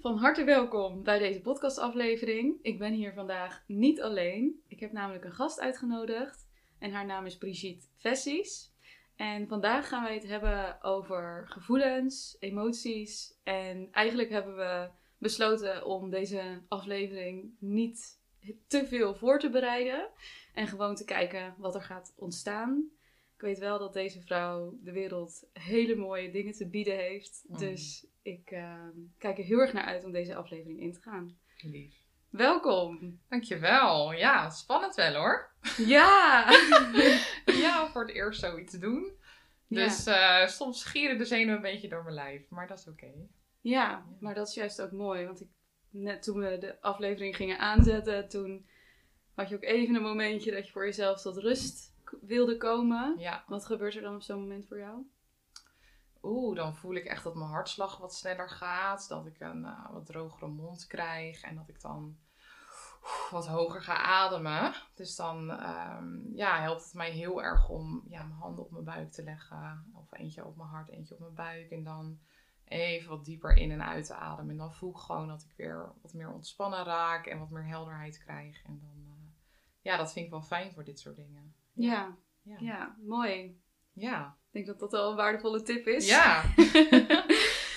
Van harte welkom bij deze podcastaflevering. Ik ben hier vandaag niet alleen. Ik heb namelijk een gast uitgenodigd en haar naam is Brigitte Vessies. En vandaag gaan wij het hebben over gevoelens, emoties. En eigenlijk hebben we besloten om deze aflevering niet te veel voor te bereiden. En gewoon te kijken wat er gaat ontstaan. Ik weet wel dat deze vrouw de wereld hele mooie dingen te bieden heeft. Mm. Dus ik eh, kijk er heel erg naar uit om deze aflevering in te gaan. Lief. Welkom! Dankjewel. Ja, spannend wel hoor. Ja! ja, voor het eerst zoiets doen. Ja. Dus eh, soms gieren de zenuwen een beetje door mijn lijf. Maar dat is oké. Ja, maar dat is juist ook mooi. Want ik, net toen we de aflevering gingen aanzetten, toen had je ook even een momentje dat je voor jezelf tot rust wilde komen. Ja. Wat gebeurt er dan op zo'n moment voor jou? Oeh, dan voel ik echt dat mijn hartslag wat sneller gaat. Dat ik een eh, wat drogere mond krijg. En dat ik dan oeh, wat hoger ga ademen. Dus dan ehm, ja, helpt het mij heel erg om ja, mijn handen op mijn buik te leggen. Of eentje op mijn hart, eentje op mijn buik. En dan even wat dieper in en uit te ademen. En dan voel ik gewoon dat ik weer wat meer ontspannen raak. En wat meer helderheid krijg. En dan, eh, ja, dat vind ik wel fijn voor dit soort dingen. Ja, Ja. ja, mooi. Ja. Ik denk dat dat wel een waardevolle tip is. Ja.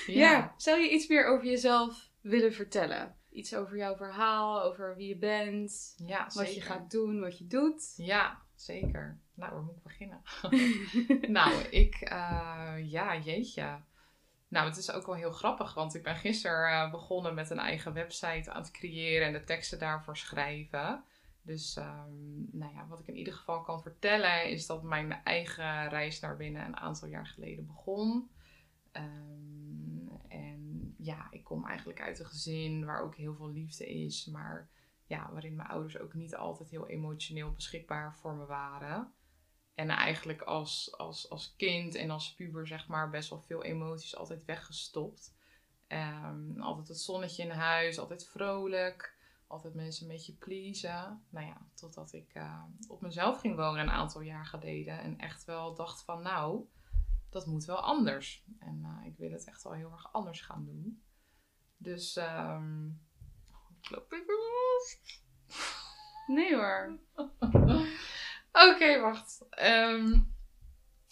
ja. Zou je iets meer over jezelf willen vertellen? Iets over jouw verhaal, over wie je bent, Ja, wat je gaat doen, wat je doet. Ja, zeker. Nou, waar moet ik beginnen? nou, ik, eh, ja, jeetje. Nou, het is ook wel heel grappig, want ik ben gisteren eh, begonnen met een eigen website aan het creëren en de teksten daarvoor schrijven. Dus, ehm, nou ja, wat ik in ieder geval kan vertellen is dat mijn eigen reis naar binnen een aantal jaar geleden begon. Ehm, en ja, ik kom eigenlijk uit een gezin waar ook heel veel liefde is, maar ja, waarin mijn ouders ook niet altijd heel emotioneel beschikbaar voor me waren. En eigenlijk als, als, als kind en als puber, zeg maar, best wel veel emoties altijd weggestopt. Ehm, altijd het zonnetje in huis, altijd vrolijk, altijd mensen een beetje pleasen. Nou ja, totdat ik eh, op mezelf ging wonen een aantal jaar geleden. En echt wel dacht van, nou, dat moet wel anders. En eh, ik wil het echt wel heel erg anders gaan doen. Dus, ehm ik loop even los. Nee hoor. Oké, wacht. Ehm,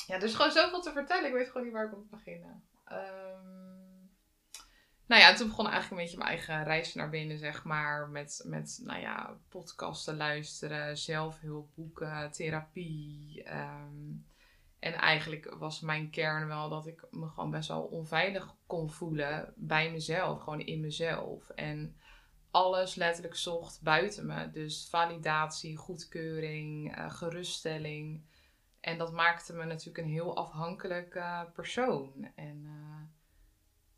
ja, er is gewoon zoveel te vertellen. Ik weet gewoon niet waar ik moet beginnen. Ehm, nou ja, toen begon eigenlijk een beetje mijn eigen reis naar binnen, zeg maar. Met, met nou ja, podcasten luisteren, zelfhulpboeken, therapie. ehm, en eigenlijk was mijn kern wel dat ik me gewoon best wel onveilig kon voelen bij mezelf. Gewoon in mezelf. En alles letterlijk zocht buiten me. Dus validatie, goedkeuring, eh, geruststelling. En dat maakte me natuurlijk een heel afhankelijk persoon. En eh,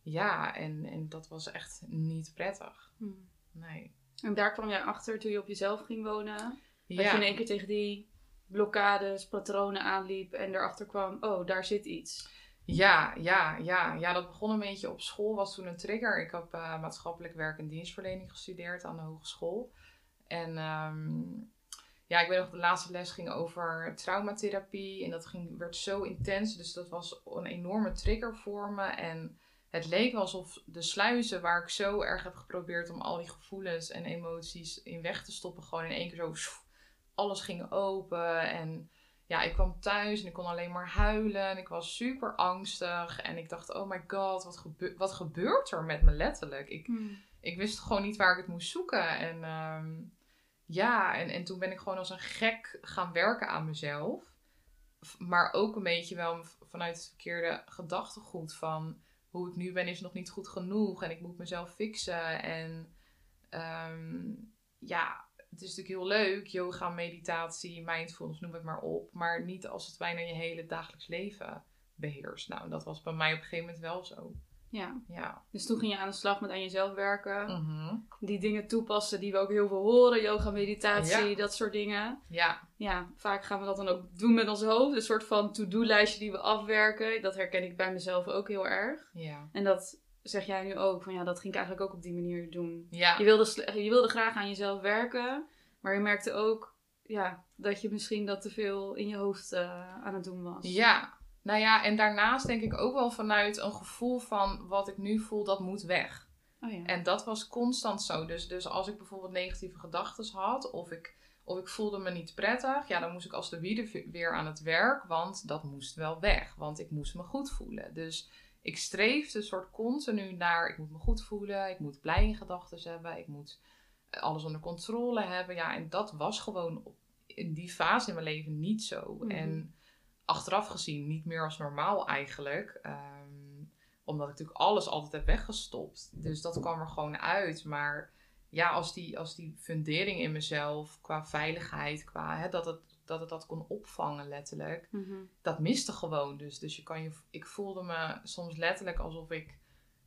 ja, en, en dat was echt niet prettig. Hm. Nee. En daar kwam jij achter toen je op jezelf ging wonen. Dat je Ja, in één keer tegen die blokkades, patronen aanliep en erachter kwam, oh, daar zit iets. ja, ja, ja, ja, dat begon een beetje op school, was toen een trigger. Ik heb eh, maatschappelijk werk en dienstverlening gestudeerd aan de hogeschool. En ehm, ja, ik weet nog, de laatste les ging over traumatherapie. En dat ging, werd zo intens. Dus dat was een enorme trigger voor me. En het leek alsof de sluizen waar ik zo erg heb geprobeerd om al die gevoelens en emoties in weg te stoppen, gewoon in één keer zo alles ging open. En ja, ik kwam thuis en ik kon alleen maar huilen. En ik was super angstig. En ik dacht, oh my god, wat, gebe- wat gebeurt er met me letterlijk? Ik, ik wist gewoon niet waar ik het moest zoeken. En ehm, ja, en, en toen ben ik gewoon als een gek gaan werken aan mezelf. Maar ook een beetje wel vanuit het verkeerde gedachtegoed van hoe ik nu ben is nog niet goed genoeg. En ik moet mezelf fixen. En ehm, ja, het is natuurlijk heel leuk, yoga, meditatie, mindfulness, noem het maar op. Maar niet als het bijna je hele dagelijks leven beheerst. Nou, dat was bij mij op een gegeven moment wel zo. Ja, Ja. dus toen ging je aan de slag met aan jezelf werken. Mhm. Die dingen toepassen die we ook heel veel horen. Yoga, meditatie, Ja. dat soort dingen. Ja, Ja, vaak gaan we dat dan ook doen met ons hoofd. Een soort van to-do-lijstje die we afwerken. Dat herken ik bij mezelf ook heel erg. ja. En dat zeg jij nu ook. Van ja, dat ging ik eigenlijk ook op die manier doen. Ja, Je wilde, je wilde graag aan jezelf werken. Maar je merkte ook ja, dat je misschien dat te veel in je hoofd eh, aan het doen was. ja. Nou ja, en daarnaast denk ik ook wel vanuit een gevoel van wat ik nu voel, dat moet weg. Oh ja. En dat was constant zo. Dus, dus als ik bijvoorbeeld negatieve gedachten had of ik, of ik voelde me niet prettig, ja, dan moest ik als de wiede weer aan het werk, want dat moest wel weg. Want ik moest me goed voelen. Dus ik streefde een soort continu naar, ik moet me goed voelen, ik moet blij in gedachten hebben, ik moet eh, alles onder controle hebben. Ja, en dat was gewoon in die fase in mijn leven niet zo. Mhm. En achteraf gezien niet meer als normaal eigenlijk. Ehm, omdat ik natuurlijk alles altijd heb weggestopt. Dus dat kwam er gewoon uit. Maar ja, als die, als die fundering in mezelf, qua veiligheid, qua hè, dat, het, dat het dat kon opvangen letterlijk, Mhm. dat miste gewoon. Dus, dus je kan je, ik voelde me soms letterlijk alsof ik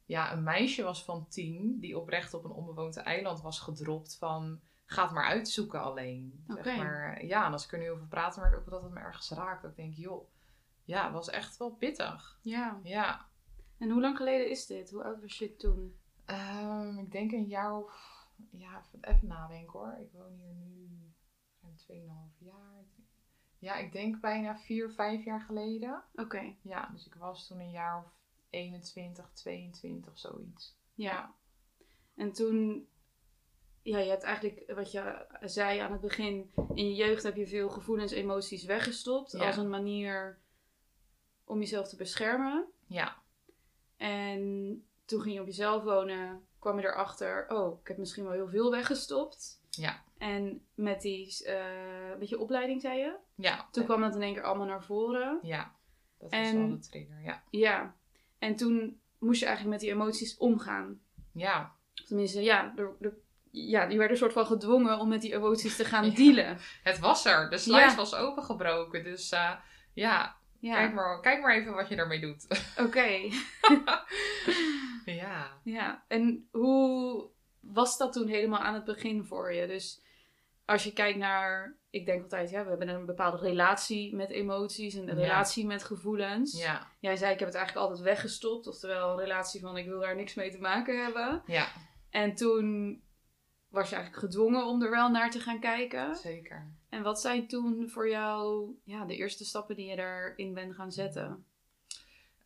ja, een meisje was van tien, die oprecht op een onbewoond eiland was gedropt van ga het maar uitzoeken alleen. Zeg maar, ja, en als ik er nu over praat, merk ik ook dat het me ergens raakt. Dat ik denk, joh, ja, het was echt wel pittig. Ja. Ja, En hoe lang geleden is dit? Hoe oud was je toen? Ehm, ik denk een jaar of, ja, even, nadenken hoor. Ik woon hier nu ruim 2,5 jaar. Ja, ik denk bijna 4, 5 jaar geleden. Oké. Ja, dus ik was toen een jaar of 21, 22, zoiets. Ja. En toen, ja, je hebt eigenlijk, wat je zei aan het begin, in je jeugd heb je veel gevoelens, emoties weggestopt Ja. als een manier om jezelf te beschermen. Ja, En toen ging je op jezelf wonen, kwam je erachter, oh, ik heb misschien wel heel veel weggestopt. ja, En met die, eh met je opleiding, zei je, ja. toen kwam dat in één keer allemaal naar voren. Ja, dat was En- wel de trigger, ja. Ja. En toen moest je eigenlijk met die emoties omgaan. Ja, Tenminste, ja, er, er- ja, je werd een soort van gedwongen om met die emoties te gaan Ja. dealen. het was er. De slice Ja. was opengebroken. Dus eh, ja, Ja, Kijk, maar, kijk maar even wat je daarmee doet. oké. ja. Ja, en hoe was dat toen helemaal aan het begin voor je? Dus als je kijkt naar, ik denk altijd, ja, we hebben een bepaalde relatie met emoties, een Ja. relatie met gevoelens. Ja, Jij zei, ik heb het eigenlijk altijd weggestopt, oftewel een relatie van, ik wil daar niks mee te maken hebben. ja, En toen was je eigenlijk gedwongen om er wel naar te gaan kijken. zeker. En wat zijn toen voor jou ja, de eerste stappen die je daarin bent gaan zetten?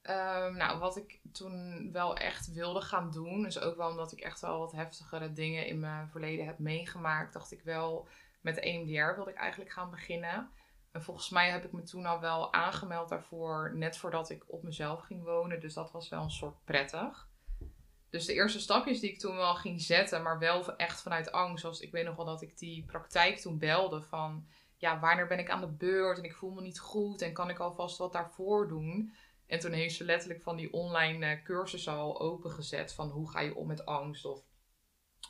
Ehm, nou, wat ik toen wel echt wilde gaan doen, is ook wel omdat ik echt wel wat heftigere dingen in mijn verleden heb meegemaakt, dacht ik wel, met EMDR wilde ik eigenlijk gaan beginnen. En volgens mij heb ik me toen al wel aangemeld daarvoor, net voordat ik op mezelf ging wonen. Dus dat was wel een soort prettig. Dus de eerste stapjes die ik toen wel ging zetten, maar wel echt vanuit angst. Zoals ik weet nog wel dat ik die praktijk toen belde van, ja, wanneer ben ik aan de beurt en ik voel me niet goed en kan ik alvast wat daarvoor doen? En toen heeft ze letterlijk van die online eh, cursussen al opengezet van hoe ga je om met angst of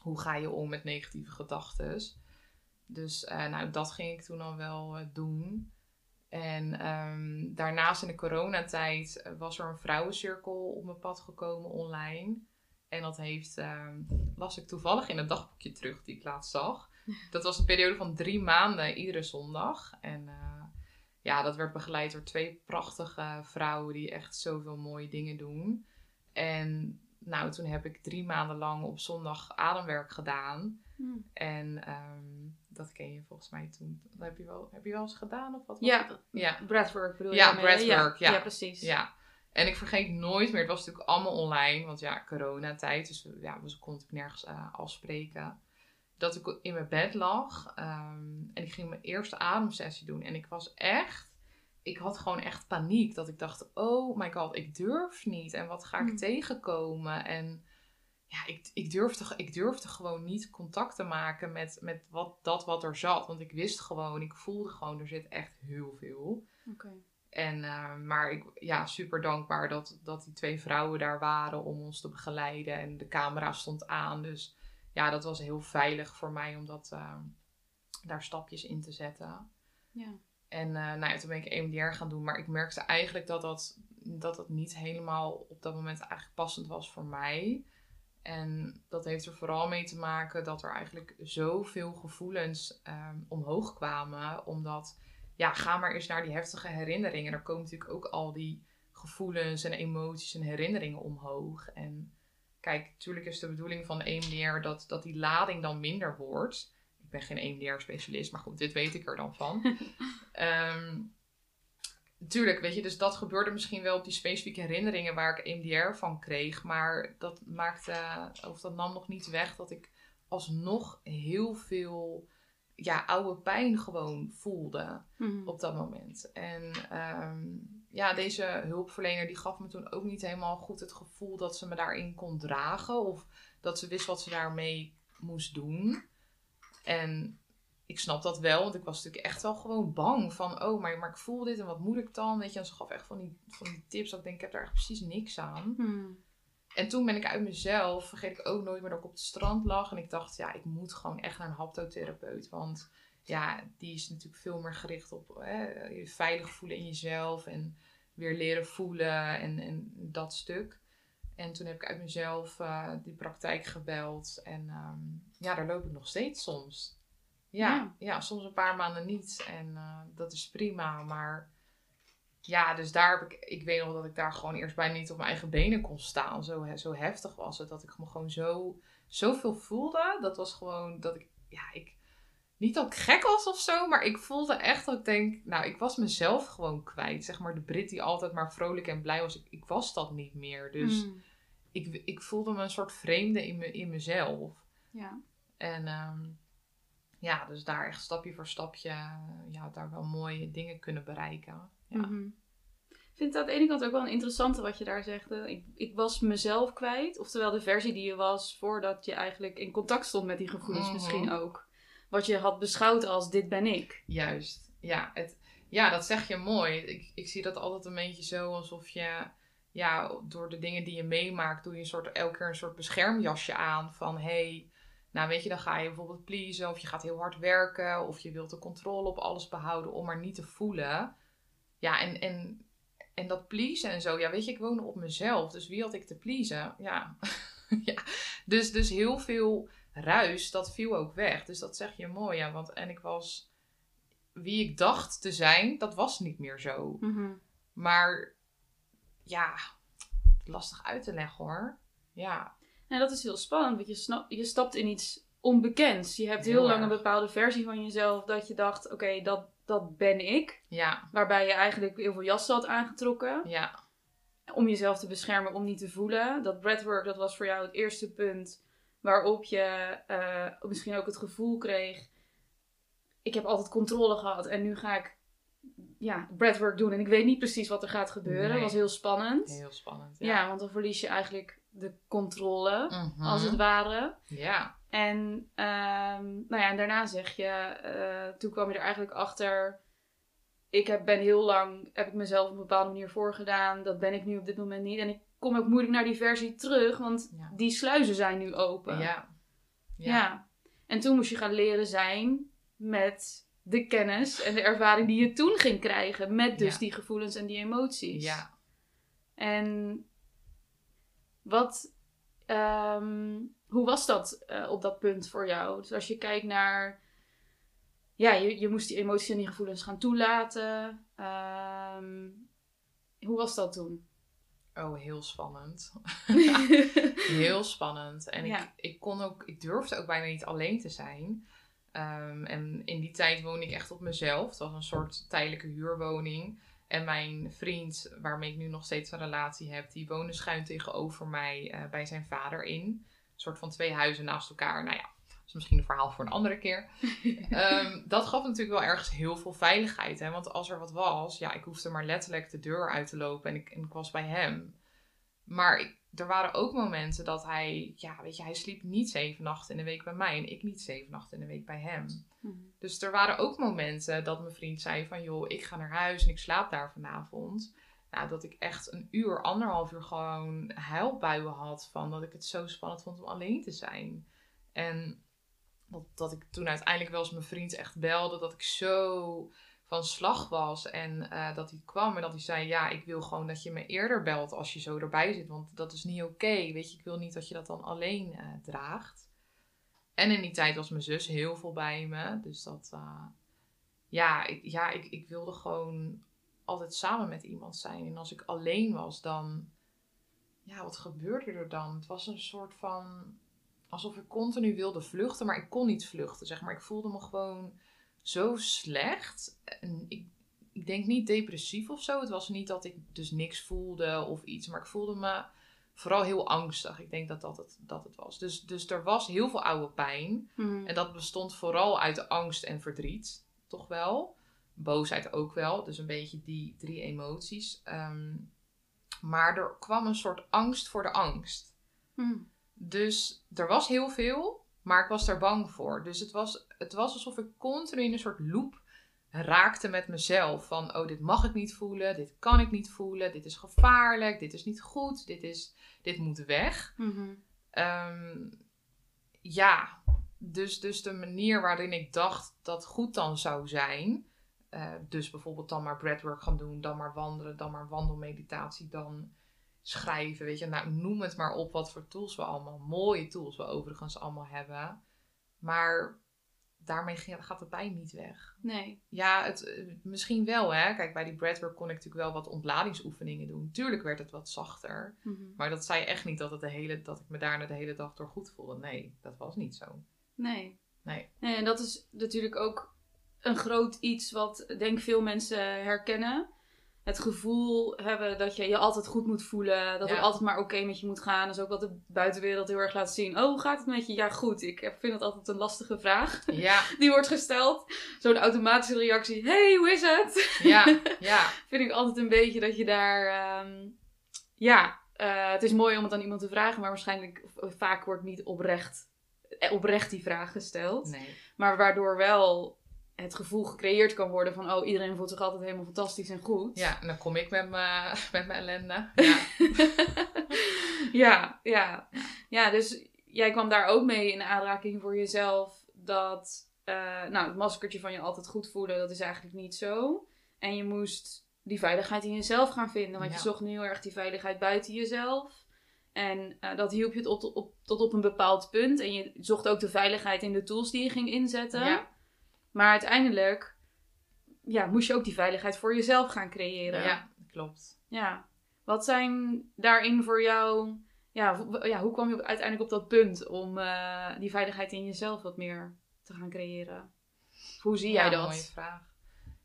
hoe ga je om met negatieve gedachten. Dus eh, nou, dat ging ik toen al wel eh, doen. En ehm, daarnaast in de coronatijd was er een vrouwencirkel op mijn pad gekomen online. En dat heeft, ehm, las ik toevallig in het dagboekje terug die ik laatst zag. Dat was een periode van drie maanden, iedere zondag. En eh, ja, dat werd begeleid door twee prachtige vrouwen die echt zoveel mooie dingen doen. En nou, toen heb ik drie maanden lang op zondag ademwerk gedaan. En ehm, dat ken je volgens mij toen. Dat heb je wel, heb je wel eens gedaan of wat? Ja? Ja. breathwork bedoel je Ja, daarmee, breathwork, ja. Ja, precies. Ja. En ik vergeet nooit meer, het was natuurlijk allemaal online, want ja, coronatijd, dus ja, we konden ik nergens eh, afspreken. Dat ik in mijn bed lag ehm, en ik ging mijn eerste ademsessie doen. En ik was echt, ik had gewoon echt paniek. Dat ik dacht, oh my god, ik durf niet. En wat ga ik Hmm. tegenkomen? En ja, ik, ik, durfde, ik durfde gewoon niet contact te maken met, met wat, dat wat er zat. Want ik wist gewoon, ik voelde gewoon, er zit echt heel veel. Oké. En, eh, maar ik, ja, super dankbaar dat, dat die twee vrouwen daar waren om ons te begeleiden. En de camera stond aan. Dus ja, dat was heel veilig voor mij om dat, eh, daar stapjes in te zetten. Ja. En eh, nou ja, toen ben ik EMDR gaan doen. Maar ik merkte eigenlijk dat dat, dat het niet helemaal op dat moment eigenlijk passend was voor mij. En dat heeft er vooral mee te maken dat er eigenlijk zoveel gevoelens ehm, omhoog kwamen. Omdat, ja, ga maar eens naar die heftige herinneringen. Er komen natuurlijk ook al die gevoelens en emoties en herinneringen omhoog. En kijk, natuurlijk is de bedoeling van EMDR dat, dat die lading dan minder wordt. Ik ben geen EMDR-specialist, maar goed, dit weet ik er dan van. Ehm, Tuurlijk, weet je, dus dat gebeurde misschien wel op die specifieke herinneringen waar ik EMDR van kreeg. Maar dat maakte, of dat nam nog niet weg dat ik alsnog heel veel ja, oude pijn gewoon voelde Mhm. op dat moment. En ehm, ja, deze hulpverlener die gaf me toen ook niet helemaal goed het gevoel dat ze me daarin kon dragen. Of dat ze wist wat ze daarmee moest doen. En ik snap dat wel, want ik was natuurlijk echt wel gewoon bang van, oh, maar, maar ik voel dit en wat moet ik dan? Weet je, en ze gaf echt van die, van die tips dat ik denk, ik heb daar echt precies niks aan. Mhm. En toen ben ik uit mezelf, vergeet ik ook nooit meer dat ik op het strand lag. En ik dacht, ja, ik moet gewoon echt naar een haptotherapeut. Want ja, die is natuurlijk veel meer gericht op hè, je veilig voelen in jezelf. En weer leren voelen en, en dat stuk. En toen heb ik uit mezelf eh, die praktijk gebeld. En ehm, ja, daar loop ik nog steeds soms. Ja, Ja. ja. soms een paar maanden niet. En eh, dat is prima. Maar ja, dus daar heb ik... Ik weet nog dat ik daar gewoon eerst bijna niet op mijn eigen benen kon staan. Zo, zo heftig was het. Dat ik me gewoon zo... Zoveel voelde. Dat was gewoon dat ik... Ja, ik... Niet dat ik gek was of zo, maar ik voelde echt dat ik denk... Nou, ik was mezelf gewoon kwijt. Zeg maar de Brit die altijd maar vrolijk en blij was. Ik, ik was dat niet meer. Dus Mhm. ik, ik voelde me een soort vreemde in, me, in mezelf. Ja. En ehm, ja, dus daar echt stapje voor stapje ja, daar wel mooie dingen kunnen bereiken. Ja. Mhm. Ik vind het aan de ene kant ook wel een interessante wat je daar zegt. Ik, ik was mezelf kwijt. Oftewel de versie die je was voordat je eigenlijk in contact stond met die gevoelens Mhm. misschien ook. Wat je had beschouwd als dit ben ik. Juist. Ja, het, ja, dat zeg je mooi. Ik, ik zie dat altijd een beetje zo alsof je... Ja, door de dingen die je meemaakt, doe je een soort, elke keer een soort beschermjasje aan. Van, hey, nou weet je, dan ga je bijvoorbeeld pleasen. Of je gaat heel hard werken. Of je wilt de controle op alles behouden om maar niet te voelen. Ja, en, en, en dat pleasen en zo. Ja, weet je, ik woonde op mezelf. Dus wie had ik te pleasen? Ja. ja. Dus, dus heel veel ruis, dat viel ook weg. Dus dat zeg je mooi, ja. Want, en ik was wie ik dacht te zijn, dat was niet meer zo. Mhm. Maar ja, lastig uit te leggen hoor. Ja, En dat is heel spannend, want je, je stapt in iets onbekends. Je hebt heel, Heel lang een bepaalde versie van jezelf dat je dacht, oké, dat, dat ben ik. ja, Waarbij je eigenlijk heel veel jassen had aangetrokken. ja, om jezelf te beschermen, om niet te voelen. Dat breathwork, dat was voor jou het eerste punt waarop je eh, misschien ook het gevoel kreeg... Ik heb altijd controle gehad en nu ga ik ja, breathwork doen en ik weet niet precies wat er gaat gebeuren. Nee. Dat was heel spannend. heel spannend. ja. Ja, want dan verlies je eigenlijk de controle, Mhm. als het ware. ja, En, ehm, nou ja, en daarna zeg je, eh, toen kwam je er eigenlijk achter. Ik heb, ben heel lang, heb ik mezelf op een bepaalde manier voorgedaan. Dat ben ik nu op dit moment niet. En ik kom ook moeilijk naar die versie terug, want Ja. die sluizen zijn nu open. ja, Ja. ja, En toen moest je gaan leren zijn met de kennis en de ervaring die je toen ging krijgen. Met dus Ja. die gevoelens en die emoties. ja. En wat, ehm, hoe was dat eh, op dat punt voor jou? Dus als je kijkt naar, ja, je, je moest die emoties en die gevoelens gaan toelaten. Ehm, hoe was dat toen? Oh, heel spannend. Heel spannend. En Ja. ik, ik kon ook, ik durfde ook bijna niet alleen te zijn. Ehm, en in die tijd woonde ik echt op mezelf. Het was een soort tijdelijke huurwoning. En mijn vriend, waarmee ik nu nog steeds een relatie heb, die woonde schuin tegenover mij eh, bij zijn vader in. Een soort van twee huizen naast elkaar. Nou ja, dat is misschien een verhaal voor een andere keer. Ehm, dat gaf natuurlijk wel ergens heel veel veiligheid. Hè? Want als er wat was, ja, ik hoefde maar letterlijk de deur uit te lopen en ik, en ik was bij hem. Maar ik, er waren ook momenten dat hij, ja, weet je, hij sliep niet zeven nachten in de week bij mij en ik niet zeven nachten in de week bij hem. Dus er waren ook momenten dat mijn vriend zei van, joh, ik ga naar huis en ik slaap daar vanavond. Nou, dat ik echt een uur, anderhalf uur gewoon huilbuien had van dat ik het zo spannend vond om alleen te zijn. En dat, dat ik toen uiteindelijk wel eens mijn vriend echt belde, dat ik zo van slag was. En eh, dat hij kwam en dat hij zei, ja, ik wil gewoon dat je me eerder belt als je zo erbij zit. Want dat is niet oké, weet je. Ik wil niet dat je dat dan alleen eh, draagt. En in die tijd was mijn zus heel veel bij me. Dus dat, eh, ja, ik, ja ik, ik wilde gewoon altijd samen met iemand zijn. En als ik alleen was, dan, ja, wat gebeurde er dan? Het was een soort van, alsof ik continu wilde vluchten, maar ik kon niet vluchten, zeg maar. Ik voelde me gewoon zo slecht. En ik, ik denk niet depressief of zo. Het was niet dat ik dus niks voelde of iets. Maar ik voelde me vooral heel angstig. Ik denk dat dat het, dat het was. Dus, dus er was heel veel oude pijn. Mhm. En dat bestond vooral uit angst en verdriet. Toch wel. Boosheid ook wel. Dus een beetje die drie emoties. Ehm, maar er kwam een soort angst voor de angst. Mhm. Dus er was heel veel, maar ik was er bang voor. Dus het was, het was alsof ik continu in een soort loop raakte met mezelf. Van, oh, dit mag ik niet voelen, dit kan ik niet voelen, dit is gevaarlijk, dit is niet goed, dit, is, dit moet weg. Mhm. Ehm, ja, dus, dus de manier waarin ik dacht dat goed dan zou zijn. Eh, dus bijvoorbeeld dan maar breathwork gaan doen, dan maar wandelen, dan maar wandelmeditatie, dan schrijven. Weet je, nou, noem het maar op wat voor tools we allemaal, mooie tools we overigens allemaal hebben. Maar daarmee gaat de pijn niet weg. Nee. Ja, het, eh, misschien wel hè. Kijk, bij die breathwork kon ik natuurlijk wel wat ontladingsoefeningen doen. Tuurlijk werd het wat zachter. Mhm. Maar dat zei echt niet dat, het de hele, dat ik me daarna de hele dag door goed voelde. Nee, dat was niet zo. Nee. Nee. Nee, en dat is natuurlijk ook een groot iets wat denk veel mensen herkennen. Het gevoel hebben dat je je altijd goed moet voelen. Dat Ja. het altijd maar oké met je moet gaan. Dat is ook wat de buitenwereld heel erg laat zien. Oh, hoe gaat het met je? Ja, goed. Ik vind dat altijd een lastige vraag. Ja, Die wordt gesteld. Zo'n automatische reactie. Hey, hoe is het? ja, ja. vind ik altijd een beetje dat je daar. ehm, ja, eh, het is mooi om het aan iemand te vragen, maar waarschijnlijk vaak wordt niet oprecht, eh, oprecht die vraag gesteld. Nee. Maar waardoor wel het gevoel gecreëerd kan worden van: oh, iedereen voelt zich altijd helemaal fantastisch en goed. Ja, en dan kom ik met mijn met mijn ellende. Ja. ja, ja. Ja, dus jij kwam daar ook mee in aanraking voor jezelf dat. eh, nou, het maskertje van je altijd goed voelen, dat is eigenlijk niet zo. En je moest die veiligheid in jezelf gaan vinden. Want Ja. je zocht nu heel erg die veiligheid buiten jezelf. En eh, dat hielp je tot op, tot op een bepaald punt. En je zocht ook de veiligheid in de tools die je ging inzetten. Ja. Maar uiteindelijk ja, moest je ook die veiligheid voor jezelf gaan creëren. ja, klopt. Ja. Wat zijn daarin voor jou... Ja, ja, hoe kwam je uiteindelijk op dat punt om eh, die veiligheid in jezelf wat meer te gaan creëren? Hoe zie jij Ja, dat? mooie vraag.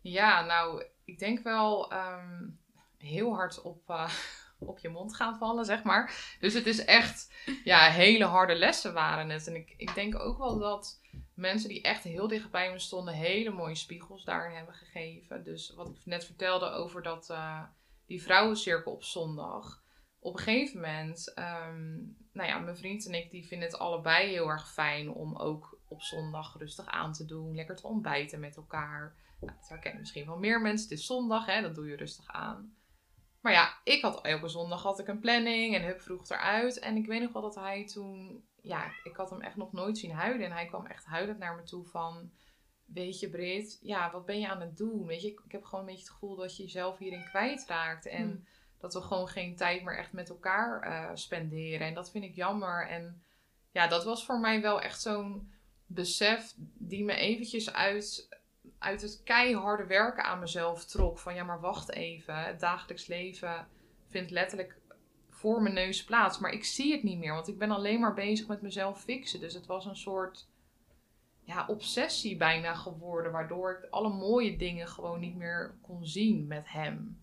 Ja, nou, ik denk wel ehm, heel hard op, eh, op je mond gaan vallen, zeg maar. Dus het is echt, ja, hele harde lessen waren het. En ik, ik denk ook wel dat mensen die echt heel dicht bij me stonden, hele mooie spiegels daarin hebben gegeven. Dus wat ik net vertelde over dat, eh, die vrouwencirkel op zondag. Op een gegeven moment, ehm, nou ja, mijn vriend en ik, die vinden het allebei heel erg fijn om ook op zondag rustig aan te doen. Lekker te ontbijten met elkaar. Nou, dat misschien wel meer mensen. Het is zondag, hè, dat doe je rustig aan. Maar ja, ik had elke zondag had ik een planning en hup vroeg eruit. En ik weet nog wel dat hij toen, ja, ik had hem echt nog nooit zien huilen. En hij kwam echt huilend naar me toe van, weet je Brit, ja, wat ben je aan het doen? Weet je, ik, ik heb gewoon een beetje het gevoel dat je jezelf hierin kwijtraakt. En Hmm. dat we gewoon geen tijd meer echt met elkaar eh, spenderen. En dat vind ik jammer. En ja, dat was voor mij wel echt zo'n besef die me eventjes uit, uit het keiharde werken aan mezelf trok. Van ja, maar wacht even. Het dagelijks leven vindt letterlijk voor mijn neus plaats. Maar ik zie het niet meer, want ik ben alleen maar bezig met mezelf fixen. Dus het was een soort ja, obsessie bijna geworden. Waardoor ik alle mooie dingen gewoon niet meer kon zien met hem.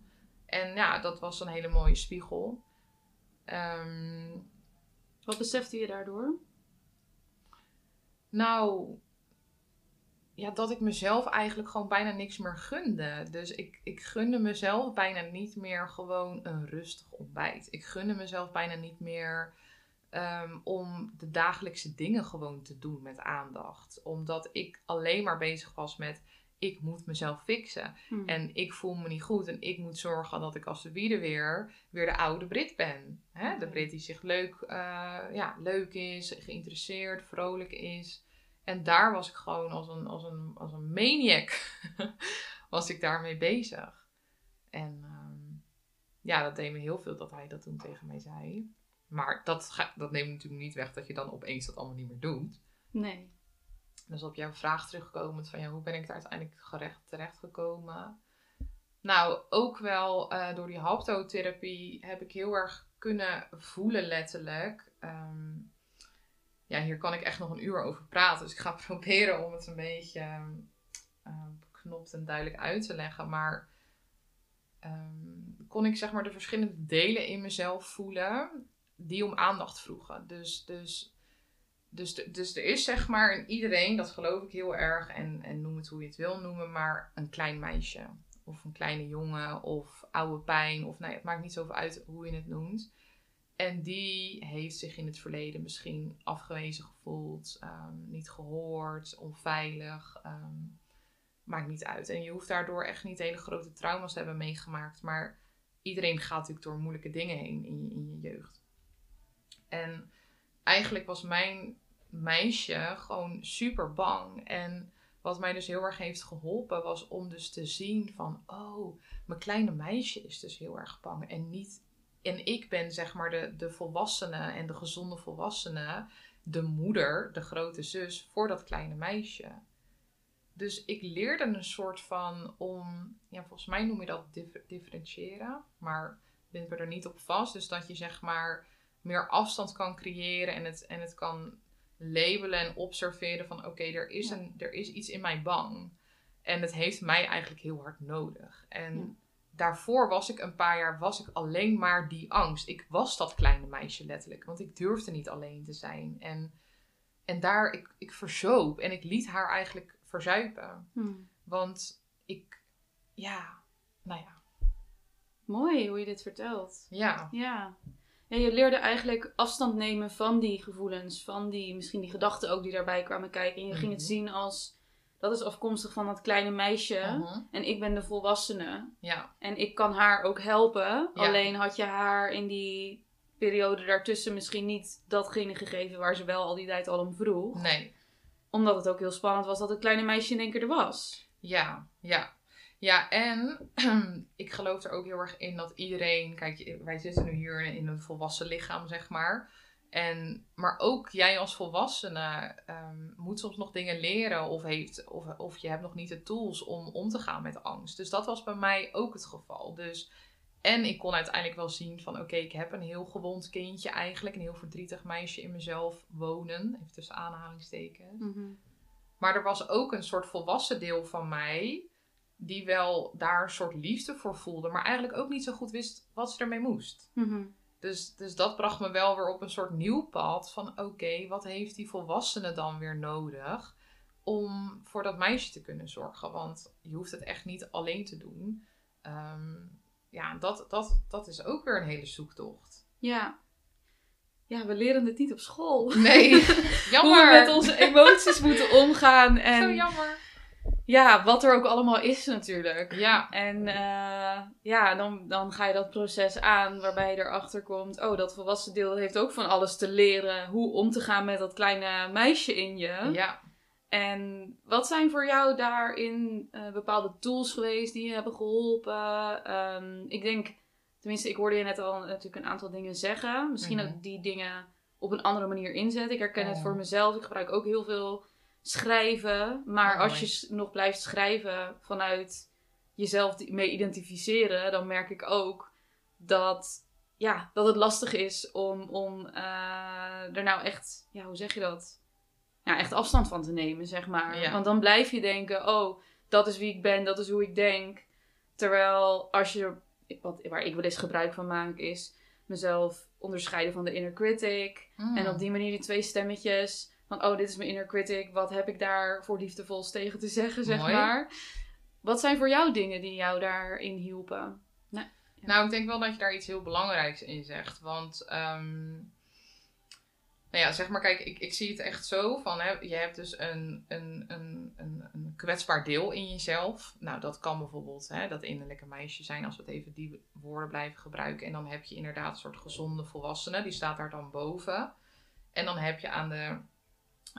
En ja, dat was een hele mooie spiegel. Ehm, Wat besefte je daardoor? Nou, ja, dat ik mezelf eigenlijk gewoon bijna niks meer gunde. Dus ik, ik gunde mezelf bijna niet meer gewoon een rustig ontbijt. Ik gunde mezelf bijna niet meer ehm, om de dagelijkse dingen gewoon te doen met aandacht. Omdat ik alleen maar bezig was met, ik moet mezelf fixen. Hm. En ik voel me niet goed. En ik moet zorgen dat ik als de wiede weer, weer de oude Brit ben. Hè? De Brit die zich leuk, eh, ja, leuk is, geïnteresseerd, vrolijk is. En daar was ik gewoon als een, als een, als een maniac was ik daarmee bezig. En ehm, ja, dat deed me heel veel dat hij dat toen tegen mij zei. Maar dat, ga, dat neemt natuurlijk niet weg dat je dan opeens dat allemaal niet meer doet. Nee. Dus op jouw vraag terugkomend van ja, hoe ben ik daar uiteindelijk gerecht, terechtgekomen? Nou, ook wel eh, door die haptotherapie heb ik heel erg kunnen voelen letterlijk. Ehm, ja, hier kan ik echt nog een uur over praten. Dus ik ga proberen om het een beetje ehm, eh, beknopt en duidelijk uit te leggen. Maar ehm, kon ik zeg maar de verschillende delen in mezelf voelen die om aandacht vroegen. Dus, dus, dus, dus er is zeg maar in iedereen, dat geloof ik heel erg, en, en noem het hoe je het wil noemen, maar een klein meisje. Of een kleine jongen, of oude pijn, of nee, het maakt niet zoveel uit hoe je het noemt. En die heeft zich in het verleden misschien afgewezen gevoeld, ehm, niet gehoord, onveilig. Ehm, maakt niet uit. En je hoeft daardoor echt niet hele grote trauma's te hebben meegemaakt. Maar iedereen gaat natuurlijk door moeilijke dingen heen in je, in je jeugd. En eigenlijk was mijn meisje gewoon super bang. En wat mij dus heel erg heeft geholpen was om dus te zien van... Oh, mijn kleine meisje is dus heel erg bang. En, niet, en ik ben zeg maar de, de volwassene en de gezonde volwassene. De moeder, de grote zus voor dat kleine meisje. Dus ik leerde een soort van om, ja, volgens mij noem je dat differentiëren, maar ben er niet op vast. Dus dat je zeg maar meer afstand kan creëren en het, en het kan labelen en observeren van oké, er is een er is iets in mij bang. En het heeft mij eigenlijk heel hard nodig. En daarvoor was ik een paar jaar was ik alleen maar die angst. Ik was dat kleine meisje letterlijk, want ik durfde niet alleen te zijn. En, en daar, ik, ik verzoop en ik liet haar eigenlijk verzuipen. Hmm. Want ik, ja, nou ja. Mooi hoe je dit vertelt. Ja. Ja. Ja, je leerde eigenlijk afstand nemen van die gevoelens, van die, misschien die gedachten ook die daarbij kwamen kijken. En je ging het mhm. zien als, dat is afkomstig van dat kleine meisje. Mhm. En ik ben de volwassene. Ja. En ik kan haar ook helpen. Alleen had je haar in die periode daartussen misschien niet datgene gegeven waar ze wel al die tijd al om vroeg. Nee omdat het ook heel spannend was dat het kleine meisje in één keer er was. Ja, ja. Ja, en ik geloof er ook heel erg in dat iedereen. Kijk, wij zitten nu hier in een volwassen lichaam, zeg maar. En, maar ook jij als volwassene um, moet soms nog dingen leren. Of, heeft, of, of je hebt nog niet de tools om om te gaan met angst. Dus dat was bij mij ook het geval. Dus en ik kon uiteindelijk wel zien van oké, ik heb een heel gewond kindje eigenlijk. Een heel verdrietig meisje in mezelf wonen. Even tussen aanhalingstekens. Mhm. Maar er was ook een soort volwassen deel van mij. Die wel daar een soort liefde voor voelde. Maar eigenlijk ook niet zo goed wist wat ze ermee moest. Mhm. Dus, dus dat bracht me wel weer op een soort nieuw pad. Van oké, wat heeft die volwassene dan weer nodig? Om voor dat meisje te kunnen zorgen. Want je hoeft het echt niet alleen te doen. Um, ja, dat, dat, dat is ook weer een hele zoektocht. Ja. Ja, we leren het niet op school. Nee, jammer. Hoe we met onze emoties moeten omgaan. En, Zo jammer. Ja, wat er ook allemaal is natuurlijk. Ja. En uh, ja, dan, dan ga je dat proces aan waarbij je erachter komt... Oh, dat volwassen deel heeft ook van alles te leren. Hoe om te gaan met dat kleine meisje in je. Ja. En wat zijn voor jou daarin uh, bepaalde tools geweest die je hebben geholpen? Um, ik denk, tenminste, ik hoorde je net al natuurlijk een aantal dingen zeggen. Misschien mm ook die dingen op een andere manier inzetten. Ik herken het voor mezelf. Ik gebruik ook heel veel schrijven. Maar oh, als je nog blijft schrijven vanuit jezelf mee identificeren, dan merk ik ook dat, ja, dat het lastig is om, om uh, er nou echt, ja, hoe zeg je dat? ja, echt afstand van te nemen, zeg maar. Want dan blijf je denken, oh, dat is wie ik ben, dat is hoe ik denk. Terwijl als je, wat, waar ik wel eens gebruik van maak, is mezelf onderscheiden van de inner critic. Hmm. En op die manier die twee stemmetjes van, oh, dit is mijn inner critic, wat heb ik daar voor liefdevols tegen te zeggen, zeg maar. Wat zijn voor jou dingen die jou daarin hielpen? Nou, nou, ik denk wel dat je daar iets heel belangrijks in zegt. Want ehm, nou ja, zeg maar, kijk, ik, ik zie het echt zo van, hè, je hebt dus een, een, een, een, een kwetsbaar deel in jezelf. Nou, dat kan bijvoorbeeld hè, dat innerlijke meisje zijn, als we het even die woorden blijven gebruiken. En dan heb je inderdaad een soort gezonde volwassene, die staat daar dan boven. En dan heb je aan de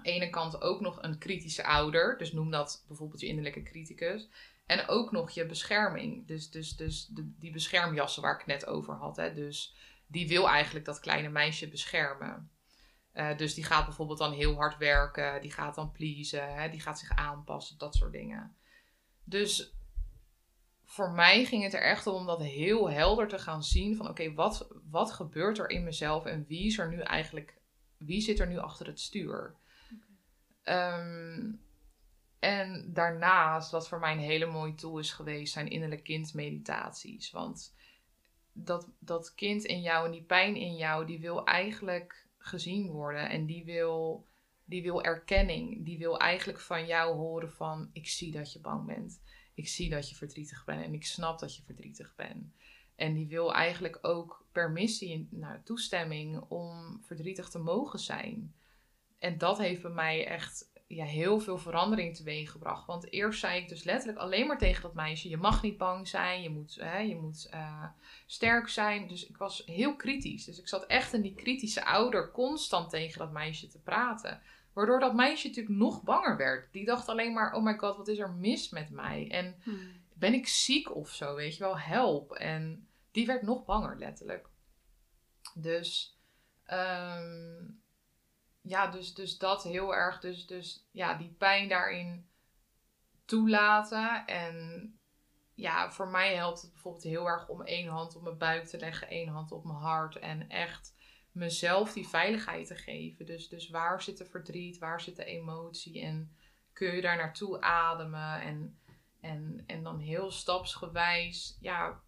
ene kant ook nog een kritische ouder, dus noem dat bijvoorbeeld je innerlijke criticus. En ook nog je bescherming, dus, dus, dus die beschermjassen waar ik net over had. Hè. Dus die wil eigenlijk dat kleine meisje beschermen. Uh, dus die gaat bijvoorbeeld dan heel hard werken, die gaat dan pleasen, hè, die gaat zich aanpassen, dat soort dingen. Dus voor mij ging het er echt om dat heel helder te gaan zien van oké, wat, wat gebeurt er in mezelf en wie is er nu eigenlijk, wie zit er nu achter het stuur? Ehm, En daarnaast, wat voor mij een hele mooie tool is geweest, zijn innerlijk kindmeditaties. Want dat, dat kind in jou en die pijn in jou, die wil eigenlijk gezien worden. En die wil, die wil erkenning. Die wil eigenlijk van jou horen van, ik zie dat je bang bent. Ik zie dat je verdrietig bent en ik snap dat je verdrietig bent. En die wil eigenlijk ook permissie, nou, toestemming om verdrietig te mogen zijn. En dat heeft bij mij echt ja, heel veel verandering teweeggebracht. Want eerst zei ik dus letterlijk alleen maar tegen dat meisje: je mag niet bang zijn, je moet, hè, je moet uh, sterk zijn. Dus ik was heel kritisch. Dus ik zat echt in die kritische ouder constant tegen dat meisje te praten. Waardoor dat meisje natuurlijk nog banger werd. Die dacht alleen maar: oh my god, wat is er mis met mij? En hmm. ben ik ziek of zo? Weet je wel, help. En die werd nog banger, letterlijk. Dus. Um, ja, dus, dus dat heel erg. Dus, dus ja, die pijn daarin toelaten. En ja, voor mij helpt het bijvoorbeeld heel erg om één hand op mijn buik te leggen, één hand op mijn hart. En echt mezelf die veiligheid te geven. Dus, dus waar zit de verdriet, waar zit de emotie en kun je daar naartoe ademen. En, en, en dan heel stapsgewijs, ja,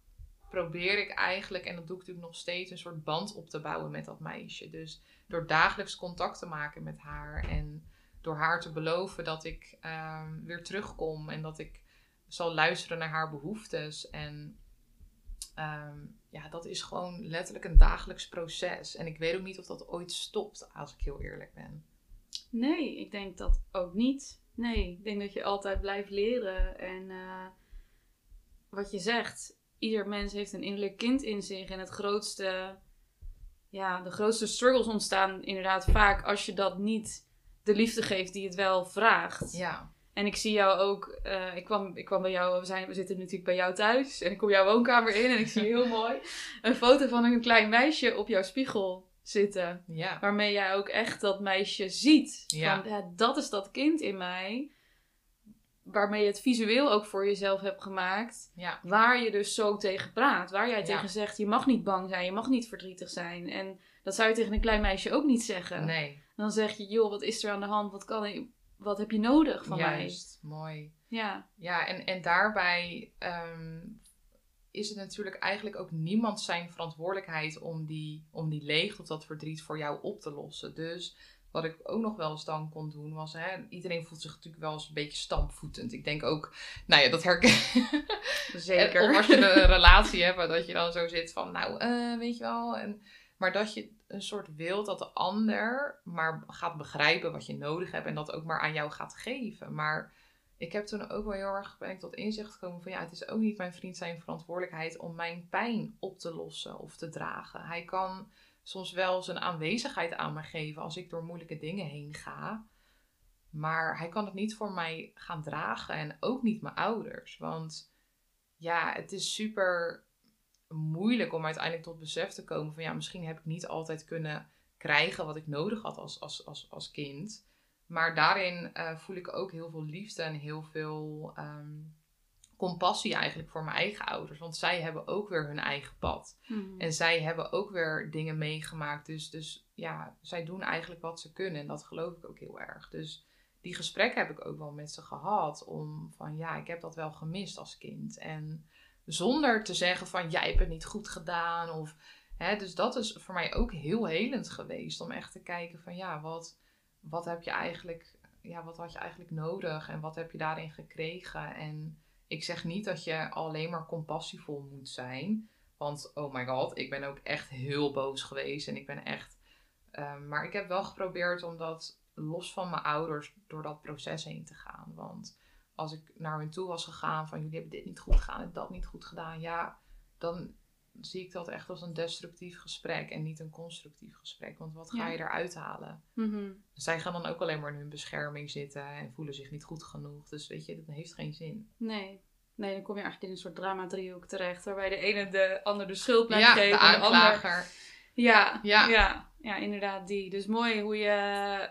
probeer ik eigenlijk, en dat doe ik natuurlijk nog steeds, een soort band op te bouwen met dat meisje. Dus door dagelijks contact te maken met haar en door haar te beloven dat ik ehm, weer terugkom en dat ik zal luisteren naar haar behoeftes. En ehm, ja, dat is gewoon letterlijk een dagelijks proces. En ik weet ook niet of dat ooit stopt, als ik heel eerlijk ben. Nee, ik denk dat ook niet. Nee, ik denk dat je altijd blijft leren. En uh, wat je zegt, ieder mens heeft een innerlijk kind in zich. En het grootste ja, de grootste struggles ontstaan inderdaad vaak als je dat niet de liefde geeft die het wel vraagt. Ja. En ik zie jou ook, uh, ik, kwam, ik kwam bij jou, we, zijn, we zitten natuurlijk bij jou thuis. En ik kom jouw woonkamer in en ik zie heel mooi een foto van een klein meisje op jouw spiegel zitten. Ja. Waarmee jij ook echt dat meisje ziet. Ja. Van, ja, dat is dat kind in mij waarmee je het visueel ook voor jezelf hebt gemaakt. Ja. Waar je dus zo tegen praat. Waar jij tegen zegt, je mag niet bang zijn, je mag niet verdrietig zijn. En dat zou je tegen een klein meisje ook niet zeggen. Nee. Dan zeg je, joh, wat is er aan de hand? Wat, kan ik, wat heb je nodig van mij? Juist, mooi. Ja. Ja, en, en daarbij ehm, is het natuurlijk eigenlijk ook niemand zijn verantwoordelijkheid om die, om die leegte of dat verdriet voor jou op te lossen. Dus wat ik ook nog wel eens dan kon doen, was hè, iedereen voelt zich natuurlijk wel eens een beetje stampvoetend. Ik denk ook, nou ja, dat herken Zeker. of als je een relatie hebt, dat je dan zo zit van, nou, uh, weet je wel. En, maar dat je een soort wilt dat de ander maar gaat begrijpen wat je nodig hebt en dat ook maar aan jou gaat geven. Maar ik heb toen ook wel heel erg ben ik tot inzicht gekomen van ja, het is ook niet mijn vriend zijn verantwoordelijkheid om mijn pijn op te lossen of te dragen. Hij kan soms wel zijn aanwezigheid aan me geven als ik door moeilijke dingen heen ga. Maar hij kan het niet voor mij gaan dragen en ook niet mijn ouders. Want ja, het is super moeilijk om uiteindelijk tot besef te komen van ja, misschien heb ik niet altijd kunnen krijgen wat ik nodig had als, als, als, als kind. Maar daarin uh, voel ik ook heel veel liefde en heel veel ehm, compassie eigenlijk voor mijn eigen ouders. Want zij hebben ook weer hun eigen pad. Hmm. En zij hebben ook weer dingen meegemaakt. Dus, dus ja, zij doen eigenlijk wat ze kunnen. En dat geloof ik ook heel erg. Dus die gesprekken heb ik ook wel met ze gehad. Om van ja, ik heb dat wel gemist als kind. En zonder te zeggen van jij hebt het niet goed gedaan. Of, hè, dus dat is voor mij ook heel helend geweest. Om echt te kijken van ja, wat, wat heb je eigenlijk. Ja, wat had je eigenlijk nodig en wat heb je daarin gekregen? En ik zeg niet dat je alleen maar compassievol moet zijn. Want oh my god, ik ben ook echt heel boos geweest. En ik ben echt. Ehm, maar ik heb wel geprobeerd om dat los van mijn ouders door dat proces heen te gaan. Want als ik naar hen toe was gegaan van jullie hebben dit niet goed gedaan en dat niet goed gedaan. Ja, dan zie ik dat echt als een destructief gesprek en niet een constructief gesprek. Want wat ga je eruit halen? Mm Zij gaan dan ook alleen maar in hun bescherming zitten en voelen zich niet goed genoeg. Dus weet je, dat heeft geen zin. Nee. Nee, dan kom je eigenlijk in een soort drama-driehoek terecht. Waarbij de ene de ander de schuld blijft ja, geven. De en de ander... Ja, ja. Ja, ja, inderdaad die. Dus mooi hoe je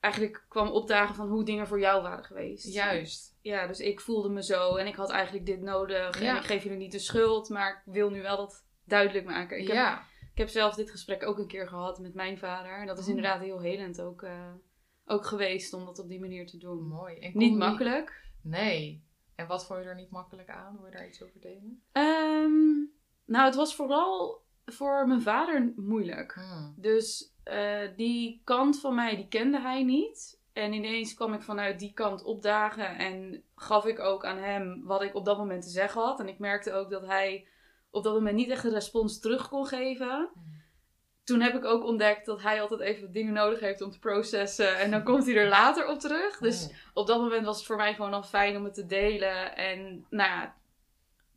eigenlijk kwam opdagen van hoe dingen voor jou waren geweest. Juist. Ja, dus ik voelde me zo en ik had eigenlijk dit nodig. En ik geef jullie niet de schuld, maar ik wil nu wel dat duidelijk maken. Ik heb, ik heb zelf dit gesprek ook een keer gehad met mijn vader. En dat is oh. inderdaad heel helend ook. Uh, ook geweest om dat op die manier te doen. Mooi. En Niet makkelijk. Nee. En wat vond je er niet makkelijk aan? Wil je daar iets over delen? Ehm, nou, het was vooral voor mijn vader moeilijk. Hmm. Dus eh, die kant van mij, die kende hij niet. En ineens kwam ik vanuit die kant opdagen en gaf ik ook aan hem wat ik op dat moment te zeggen had. En ik merkte ook dat hij op dat moment niet echt een respons terug kon geven. Toen heb ik ook ontdekt dat hij altijd even dingen nodig heeft om te processen. En dan komt hij er later op terug. Dus op dat moment was het voor mij gewoon al fijn om het te delen. En nou ja,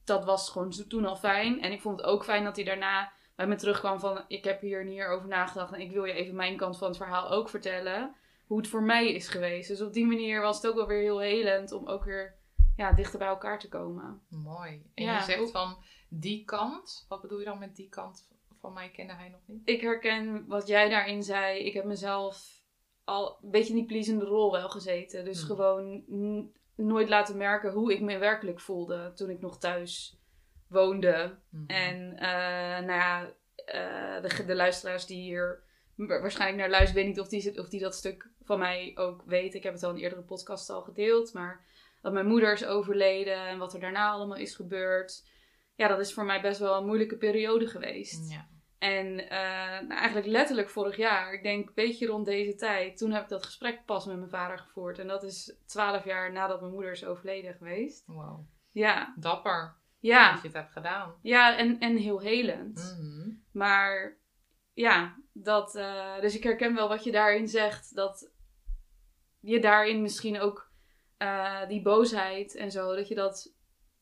dat was gewoon toen al fijn. En ik vond het ook fijn dat hij daarna bij me terugkwam van... Ik heb hier en hier over nagedacht en ik wil je even mijn kant van het verhaal ook vertellen. Hoe het voor mij is geweest. Dus op die manier was het ook wel weer heel helend om ook weer ja, dichter bij elkaar te komen. Mooi. En Ja, je zegt van die kant. Wat bedoel je dan met die kant van mij kende hij nog niet? Ik herken wat jij daarin zei. Ik heb mezelf al een beetje in die pleasende rol wel gezeten. Dus Hmm. gewoon nooit laten merken hoe ik me werkelijk voelde toen ik nog thuis woonde. Mhm. En eh, nou ja, eh, de, de luisteraars die hier wa- waarschijnlijk naar luisteren, weet niet of die, of die dat stuk van mij ook weten. Ik heb het al in eerdere podcast al gedeeld. Maar dat mijn moeder is overleden en wat er daarna allemaal is gebeurd. Ja, dat is voor mij best wel een moeilijke periode geweest. Ja. En eh, nou, eigenlijk letterlijk vorig jaar, ik denk een beetje rond deze tijd, toen heb ik dat gesprek pas met mijn vader gevoerd. En dat is twaalf jaar nadat mijn moeder is overleden geweest. Wow. Ja, Dapper ja, dat je het hebt gedaan. ja en, en heel helend. Mhm. Maar ja, dat, eh, dus ik herken wel wat je daarin zegt. Dat je daarin misschien ook eh, die boosheid en zo, dat je dat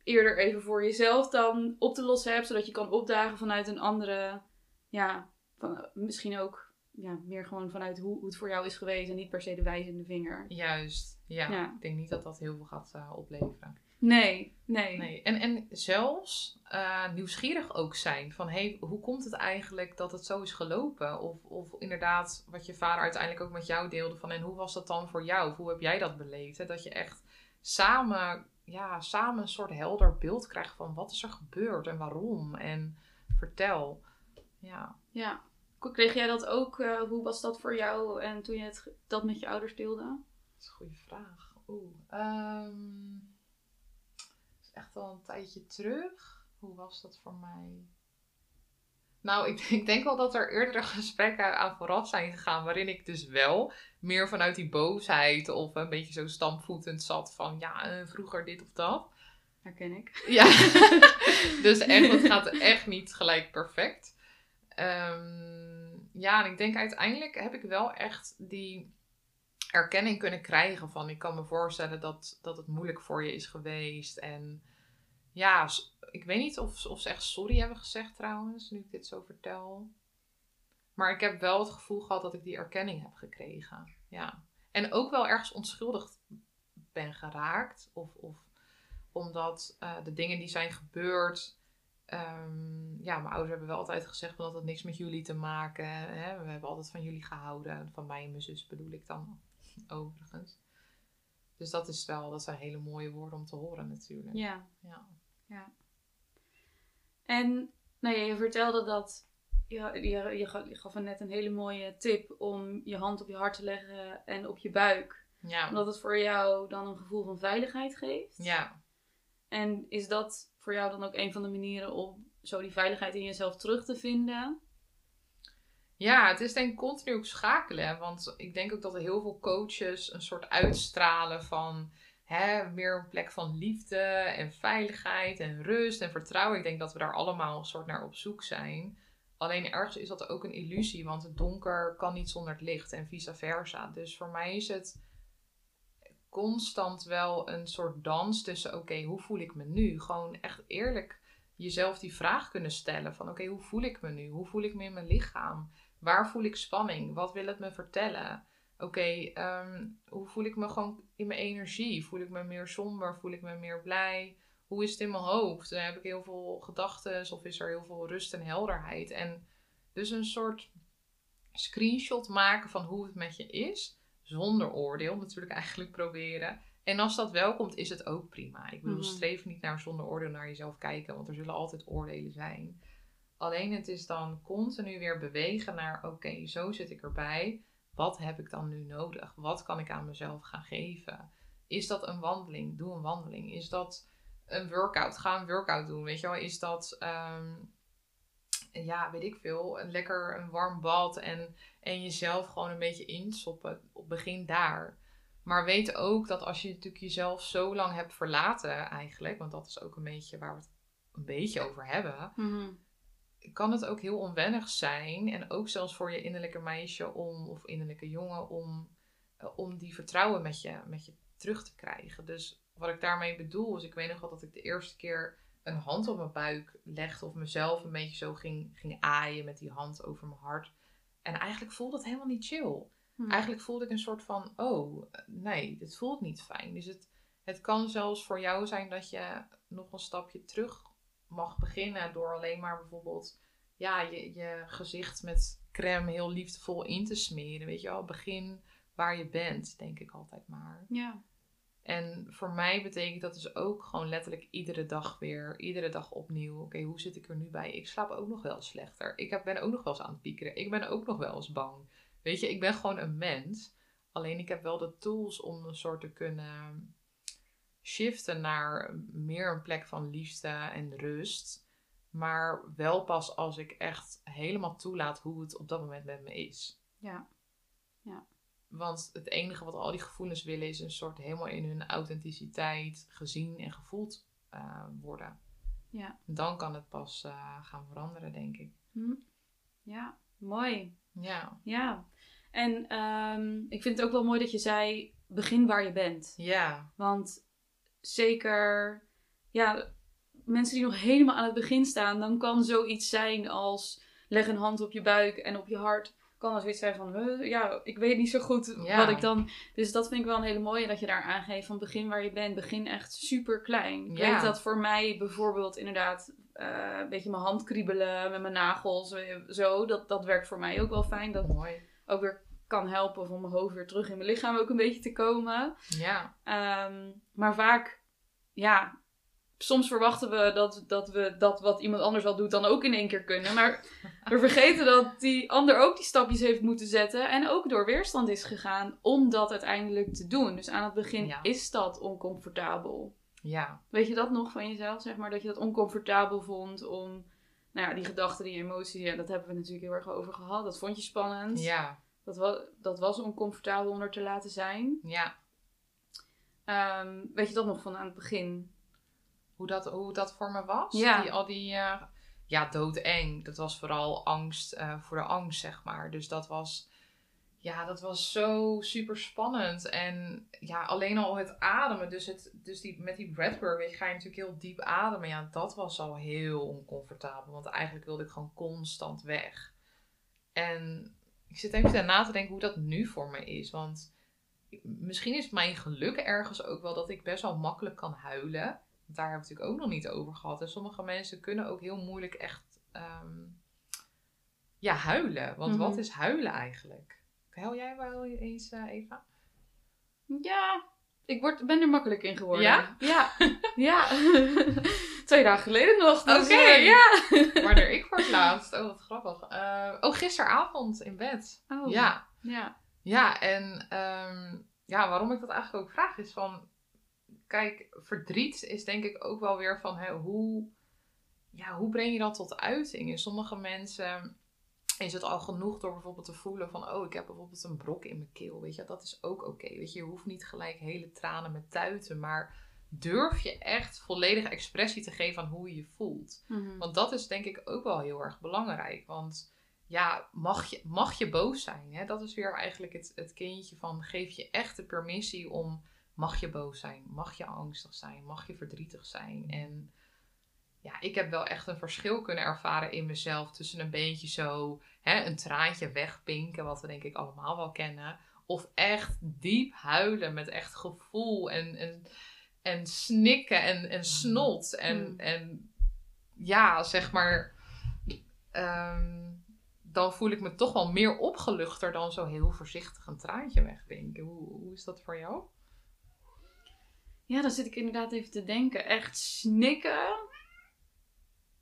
eerder even voor jezelf dan op te lossen hebt. Zodat je kan opdagen vanuit een andere, ja, van, misschien ook ja, meer gewoon vanuit hoe, hoe het voor jou is geweest. En niet per se de wijzende vinger. Juist. Ja. Ja. Ik denk niet dat dat heel veel gaat eh, opleveren. Nee, nee. Nee. En, en zelfs eh, nieuwsgierig ook zijn. Van hey, hoe komt het eigenlijk dat het zo is gelopen? Of, of inderdaad, wat je vader uiteindelijk ook met jou deelde. Van en hoe was dat dan voor jou? Of hoe heb jij dat beleefd? Hè? Dat je echt samen, ja, samen een soort helder beeld krijgt van wat is er gebeurd en waarom. En vertel. Ja. Ja. Kreeg jij dat ook? eh, hoe was dat voor jou en toen je het, dat met je ouders deelde? Dat is een goede vraag. Oeh. ehm, echt al een tijdje terug. Hoe was dat voor mij? Nou, ik, ik denk wel dat er eerdere gesprekken aan vooraf zijn gegaan. Waarin ik dus wel meer vanuit die boosheid of een beetje zo stampvoetend zat van ja, eh, vroeger dit of dat. Herken ik. Ja, dus echt, het gaat echt niet gelijk perfect. Ehm, ja, en ik denk uiteindelijk heb ik wel echt die erkenning kunnen krijgen van ik kan me voorstellen dat, dat het moeilijk voor je is geweest. En ja, ik weet niet of, of ze echt sorry hebben gezegd trouwens, nu ik dit zo vertel. Maar ik heb wel het gevoel gehad dat ik die erkenning heb gekregen. Ja. En ook wel ergens onschuldig ben geraakt. Of, of omdat eh, de dingen die zijn gebeurd. ehm, ja, mijn ouders hebben wel altijd gezegd dat het niks met jullie te maken. Hè? We hebben altijd van jullie gehouden. Van mij en mijn zus bedoel ik dan overigens. Dus dat is wel, dat zijn hele mooie woorden om te horen natuurlijk. Ja. Ja. En nou ja, je vertelde dat. Je, je, je, ga- je gaf net een hele mooie tip om je hand op je hart te leggen en op je buik. Ja. Omdat het voor jou dan een gevoel van veiligheid geeft. ja. En is dat voor jou dan ook een van de manieren om zo die veiligheid in jezelf terug te vinden? Ja, het is denk ik continu ook schakelen. Want ik denk ook dat er heel veel coaches een soort uitstralen van hè, meer een plek van liefde en veiligheid en rust en vertrouwen. Ik denk dat we daar allemaal een soort naar op zoek zijn. Alleen ergens is dat ook een illusie, want het donker kan niet zonder het licht en vice versa. Dus voor mij is het constant wel een soort dans tussen, oké, hoe voel ik me nu? Gewoon echt eerlijk jezelf die vraag kunnen stellen van, oké, hoe voel ik me nu? Hoe voel ik me in mijn lichaam? Waar voel ik spanning? Wat wil het me vertellen? Oké, ehm, hoe voel ik me gewoon in mijn energie? Voel ik me meer somber? Voel ik me meer blij? Hoe is het in mijn hoofd? Dan heb ik heel veel gedachten of is er heel veel rust en helderheid? En dus een soort screenshot maken van hoe het met je is, zonder oordeel natuurlijk eigenlijk proberen. En als dat wel komt, is het ook prima. Ik bedoel, Mhm. streef niet naar zonder oordeel naar jezelf kijken, want er zullen altijd oordelen zijn. Alleen het is dan continu weer bewegen naar, oké, zo zit ik erbij. wat heb ik dan nu nodig? Wat kan ik aan mezelf gaan geven? Is dat een wandeling? Doe een wandeling. Is dat een workout? Ga een workout doen. Weet je wel? Is dat, ehm, ja, weet ik veel, een lekker een warm bad en, en jezelf gewoon een beetje insoppen. Begin daar. Maar weet ook dat als je natuurlijk jezelf zo lang hebt verlaten, eigenlijk, want dat is ook een beetje waar we het een beetje over hebben, Mhm. Kan het ook heel onwennig zijn. En ook zelfs voor je innerlijke meisje om, of innerlijke jongen om, eh, om die vertrouwen met je, met je terug te krijgen. Dus wat ik daarmee bedoel is, ik weet nog wel dat ik de eerste keer een hand op mijn buik legde of mezelf een beetje zo ging, ging aaien met die hand over mijn hart. En eigenlijk voelde het helemaal niet chill. Mhm. Eigenlijk voelde ik een soort van, oh, nee, dit voelt niet fijn. Dus het, het kan zelfs voor jou zijn dat je nog een stapje terug mag beginnen door alleen maar bijvoorbeeld ja, je, je gezicht met crème heel liefdevol in te smeren. Weet je wel, begin waar je bent, denk ik altijd maar. Ja. En voor mij betekent dat dus ook gewoon letterlijk iedere dag weer, iedere dag opnieuw. Oké, hoe zit ik er nu bij? Ik slaap ook nog wel slechter. Ik heb, ben ook nog wel eens aan het piekeren. Ik ben ook nog wel eens bang. Weet je, ik ben gewoon een mens. Alleen ik heb wel de tools om een soort te kunnen shiften naar meer een plek van liefde en rust. Maar wel pas als ik echt helemaal toelaat hoe het op dat moment met me is. Ja. Want het enige wat al die gevoelens willen is een soort helemaal in hun authenticiteit gezien en gevoeld eh, worden. Ja. Dan kan het pas eh, gaan veranderen, denk ik. Hm. Ja. Mooi. Ja. Ja. En ehm, ik vind het ook wel mooi dat je zei, begin waar je bent. Ja. Want zeker, ja, mensen die nog helemaal aan het begin staan, dan kan zoiets zijn als leg een hand op je buik en op je hart. Kan er zoiets zijn van, "Huh, ja, ik weet niet zo goed Ja. wat ik dan... Dus dat vind ik wel een hele mooie, dat je daar aangeeft van begin waar je bent. Begin echt super klein. Ik Ja. weet dat voor mij bijvoorbeeld inderdaad eh, een beetje mijn hand kriebelen met mijn nagels, eh, zo. Dat, dat werkt voor mij ook wel fijn. Dat Mooi. ook weer kan helpen om mijn hoofd weer terug in mijn lichaam ook een beetje te komen. Ja. Ehm, maar vaak, ja, soms verwachten we dat, dat we dat wat iemand anders al doet dan ook in één keer kunnen. Maar we vergeten dat die ander ook die stapjes heeft moeten zetten en ook door weerstand is gegaan om dat uiteindelijk te doen. Dus aan het begin Ja. is dat oncomfortabel. Ja. Weet je dat nog van jezelf, zeg maar, dat je dat oncomfortabel vond om, nou ja, die gedachten, die emoties, ja, dat hebben we natuurlijk heel erg over gehad. Dat vond je spannend. Ja. Dat, was, dat was oncomfortabel om er te laten zijn. Ja. Ehm, weet je dat nog van aan het begin? Hoe dat, hoe dat voor me was? Ja. Die, al die, eh, ja, doodeng. Dat was vooral angst eh, voor de angst, zeg maar. Dus dat was, ja, dat was zo super spannend. En ja, alleen al het ademen. Dus, het, dus die, met die breathwork, weet je, ga je natuurlijk heel diep ademen. Ja, dat was al heel oncomfortabel. Want eigenlijk wilde ik gewoon constant weg. En ik zit even na te denken hoe dat nu voor me is. Want ik- misschien is mijn geluk ergens ook wel dat ik best wel makkelijk kan huilen. Want daar hebben we het natuurlijk ook nog niet over gehad. En sommige mensen kunnen ook heel moeilijk echt ehm, ja, huilen. Want Mhm. wat is huilen eigenlijk? Huil jij wel eens, eh, Eva? Ja, ik word, ben er makkelijk in geworden. Ja? Ja. ja. Twee dagen geleden nog. Dus, Oké. eh, ja. Wanneer ik voor het laatst? Oh, wat grappig. Eh, oh, gisteravond in bed. Oh. Ja. Ja. Ja, en ehm, ja, waarom ik dat eigenlijk ook vraag is van... Kijk, verdriet is denk ik ook wel weer van hè, hoe, ja, hoe breng je dat tot uiting? In sommige mensen is het al genoeg door bijvoorbeeld te voelen van... Oh, ik heb bijvoorbeeld een brok in mijn keel. Weet je, dat is ook oké. Weet je, je hoeft niet gelijk hele tranen met tuiten. Maar durf je echt volledige expressie te geven aan hoe je je voelt? Mhm. Want dat is denk ik ook wel heel erg belangrijk. Want ja, mag je, mag je boos zijn? Hè? Dat is weer eigenlijk het, het kindje van geef je echt de permissie om mag je boos zijn? Mag je angstig zijn? Mag je verdrietig zijn? En ja, ik heb wel echt een verschil kunnen ervaren in mezelf tussen een beetje zo hè, een traantje wegpinken, wat we denk ik allemaal wel kennen. Of echt diep huilen met echt gevoel en, en, en snikken en, en snot. En, Mm. en ja, zeg maar. ehm, dan voel ik me toch wel meer opgeluchter dan zo heel voorzichtig een traantje wegpinken. Hoe, hoe is dat voor jou? Ja, dan zit ik inderdaad even te denken. Echt snikken.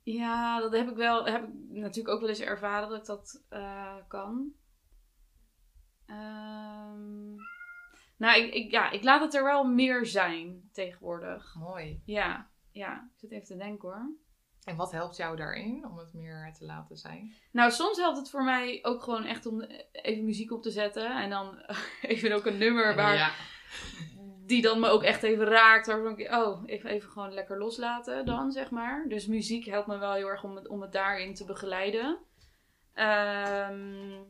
Ja, dat heb ik wel. Heb ik natuurlijk ook wel eens ervaren dat ik dat eh, kan. Ehm, nou, ik, ik, ja, ik laat het er wel meer zijn tegenwoordig. Mooi. Ja, ja. Ik zit even te denken hoor. En wat helpt jou daarin om het meer te laten zijn? Nou, soms helpt het voor mij ook gewoon echt om even muziek op te zetten. En dan even ook een nummer waar, Ja. die dan me ook echt even raakt. Waarvan ik, oh, even, even gewoon lekker loslaten dan, zeg maar. Dus muziek helpt me wel heel erg om het, om het daarin te begeleiden. Ehm,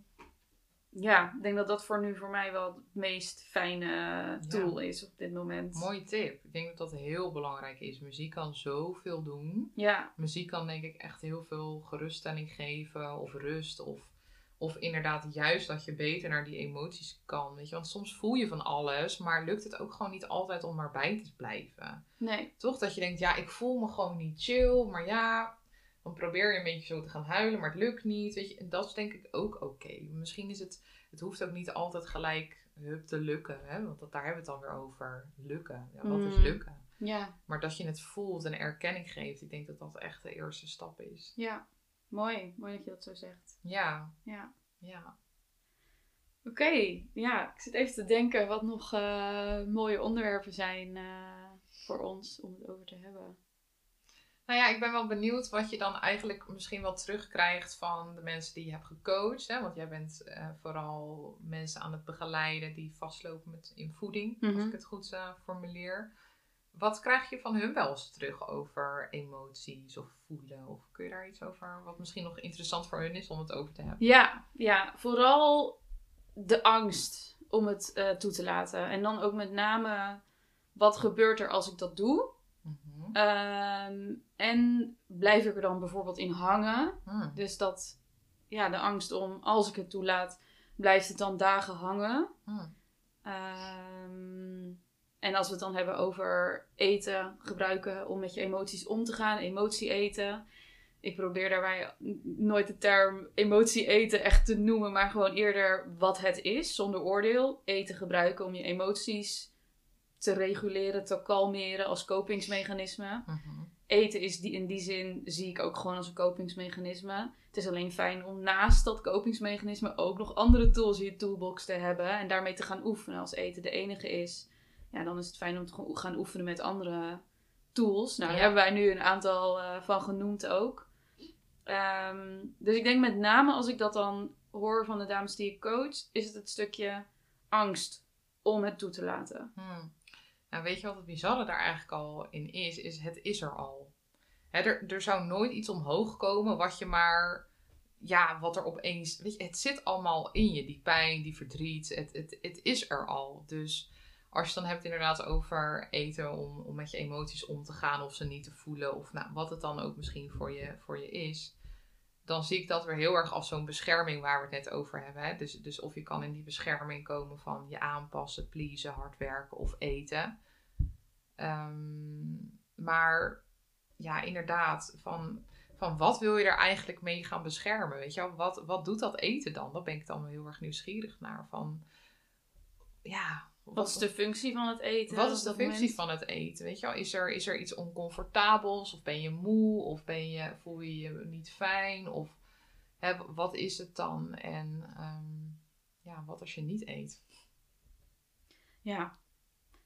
ja, ik denk dat dat voor nu voor mij wel het meest fijne tool is op dit moment. Mooie tip. Ik denk dat dat heel belangrijk is. Muziek kan zoveel doen. Ja, Muziek kan denk ik echt heel veel geruststelling geven of rust of, of inderdaad juist dat je beter naar die emoties kan. Weet je? Want soms voel je van alles, maar lukt het ook gewoon niet altijd om maar bij te blijven. nee. Toch? Dat je denkt, ja, ik voel me gewoon niet chill, maar ja, dan probeer je een beetje zo te gaan huilen, maar het lukt niet. Weet je? En dat is denk ik ook oké. Misschien is het, het hoeft ook niet altijd gelijk hup te lukken, hè? want dat, daar hebben we het dan weer over. Lukken. Ja, wat is Mm. lukken? Ja, Maar dat je het voelt en erkenning geeft, ik denk dat dat echt de eerste stap is. ja. Mooi. Mooi dat je dat zo zegt. Ja, Ja. ja. Oké, ja, ik zit even te denken wat nog eh, mooie onderwerpen zijn eh, voor ons om het over te hebben. Nou ja, ik ben wel benieuwd wat je dan eigenlijk misschien wel terugkrijgt van de mensen die je hebt gecoacht. Hè? Want jij bent eh, vooral mensen aan het begeleiden die vastlopen met, in voeding, als Mhm. ik het goed eh, formuleer. Wat krijg je van hun wel eens terug over emoties of voelen? Of kun je daar iets over, wat misschien nog interessant voor hun is om het over te hebben? Ja, ja, vooral de angst om het eh, toe te laten. En dan ook met name, wat gebeurt er als ik dat doe? Ehm, en blijf ik er dan bijvoorbeeld in hangen? Hmm. Dus dat, ja, de angst om, als ik het toelaat, blijft het dan dagen hangen. Hmm. Ehm, en als we het dan hebben over eten gebruiken om met je emoties om te gaan, emotie eten. Ik probeer daarbij nooit de term emotie eten echt te noemen, maar gewoon eerder wat het is, zonder oordeel. Eten gebruiken om je emoties te reguleren, te kalmeren als kopingsmechanisme. Mhm. Eten is die, in die zin zie ik ook gewoon als een kopingsmechanisme. Het is alleen fijn om naast dat kopingsmechanisme ook nog andere tools in je toolbox te hebben. En daarmee te gaan oefenen. Als eten de enige is, ja, dan is het fijn om te gaan oefenen met andere tools. Nou, daar Ja. hebben wij nu een aantal eh, van genoemd ook. Ehm, dus ik denk met name als ik dat dan hoor van de dames die ik coach, is het het stukje angst om het toe te laten. Hmm. Nou, weet je wat het bizarre daar eigenlijk al in is? Is het is er al. Hè, er, er zou nooit iets omhoog komen wat je maar... Ja, wat er opeens... Weet je, het zit allemaal in je. Die pijn, die verdriet. Het, het, het is er al. Dus als je het dan hebt inderdaad over eten... Om, om met je emoties om te gaan of ze niet te voelen... Of nou, wat het dan ook misschien voor je, voor je is... Dan zie ik dat weer heel erg als zo'n bescherming waar we het net over hebben. Hè? Dus, dus of je kan in die bescherming komen van je aanpassen, pleasen, hard werken of eten. Ehm, maar ja, inderdaad, van, van wat wil je er eigenlijk mee gaan beschermen? Weet je wel? Wat, wat doet dat eten dan? Daar ben ik dan wel heel erg nieuwsgierig naar. Van, ja, Wat is de functie van het eten? wat is de functie moment? van het eten? Weet je wel? Is er, is er iets oncomfortabels? Of ben je moe? Of ben je, voel je je niet fijn? Of hè, wat is het dan? En ehm, ja, wat als je niet eet? Ja.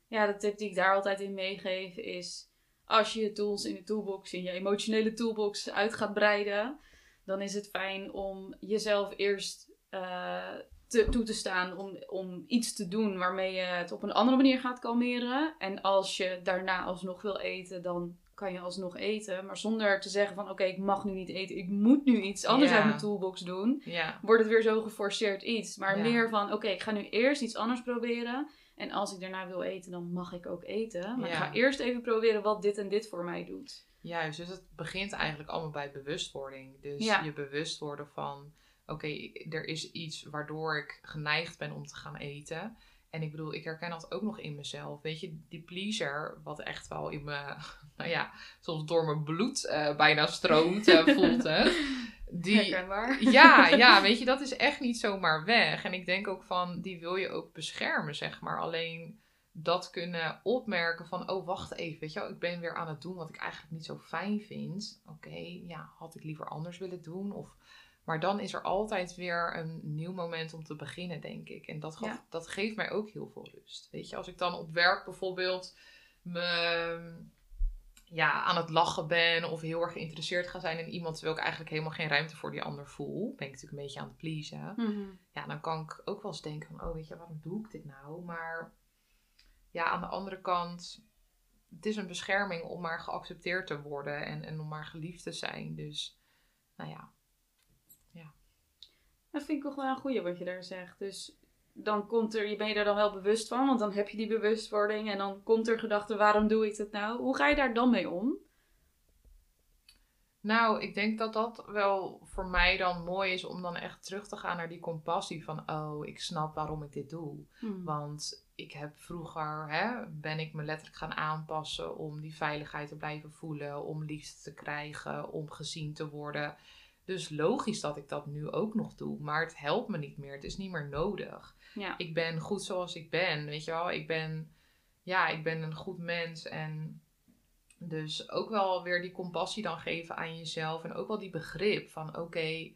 Ja, de tip die ik daar altijd in meegeef is... Als je je tools in de toolbox, in je emotionele toolbox uit gaat breiden... dan is het fijn om jezelf eerst eh, te, toe te staan om, om iets te doen... waarmee je het op een andere manier gaat kalmeren. En als je daarna alsnog wil eten, dan kan je alsnog eten. Maar zonder te zeggen van... oké, ik mag nu niet eten, ik moet nu iets anders Ja. uit mijn toolbox doen Ja, wordt het weer zo geforceerd iets. Maar Ja. meer van, oké, ik ga nu eerst iets anders proberen. En als ik daarna wil eten, dan mag ik ook eten. Maar Ja. ik ga eerst even proberen wat dit en dit voor mij doet. juist. Dus het begint eigenlijk allemaal bij bewustwording. Dus Ja. je bewust worden van... Oké, er is iets waardoor ik geneigd ben om te gaan eten. En ik bedoel, ik herken dat ook nog in mezelf. Weet je, die pleaser, wat echt wel in me, nou ja, soms door mijn bloed eh, bijna stroomt, eh, voelt hè. Die, Herkenbaar. ja, ja, weet je, dat is echt niet zomaar weg. En ik denk ook van, die wil je ook beschermen, zeg maar. Alleen dat kunnen opmerken van, oh, wacht even, weet je wel, ik ben weer aan het doen wat ik eigenlijk niet zo fijn vind. Oké, ja, had ik liever anders willen doen? Of Maar dan is er altijd weer een nieuw moment om te beginnen, denk ik. En dat, gaf- Ja. dat geeft mij ook heel veel rust. Weet je, als ik dan op werk bijvoorbeeld me ja, aan het lachen ben of heel erg geïnteresseerd ga zijn in iemand, terwijl ik eigenlijk helemaal geen ruimte voor die ander voel, ben ik natuurlijk een beetje aan het pleasen. Mhm. Ja, dan kan ik ook wel eens denken van, oh weet je, waarom doe ik dit nou? Maar ja, aan de andere kant, het is een bescherming om maar geaccepteerd te worden en, en om maar geliefd te zijn. Dus, nou ja. Dat vind ik toch wel een goeie wat je daar zegt. Dus dan komt er, je ben je daar dan wel bewust van, want dan heb je die bewustwording en dan komt er gedachte, waarom doe ik dat nou? Hoe ga je daar dan mee om? Nou, ik denk dat dat wel voor mij dan mooi is om dan echt terug te gaan naar die compassie van, oh, ik snap waarom ik dit doe. Hmm. Want ik heb vroeger, hè, ben ik me letterlijk gaan aanpassen om die veiligheid te blijven voelen, om liefde te krijgen, om gezien te worden. Dus logisch dat ik dat nu ook nog doe, maar het helpt me niet meer. Het is niet meer nodig. Ja. Ik ben goed zoals ik ben, weet je wel. Ik ben, ja, ik ben een goed mens en dus ook wel weer die compassie dan geven aan jezelf en ook wel die begrip van, oké,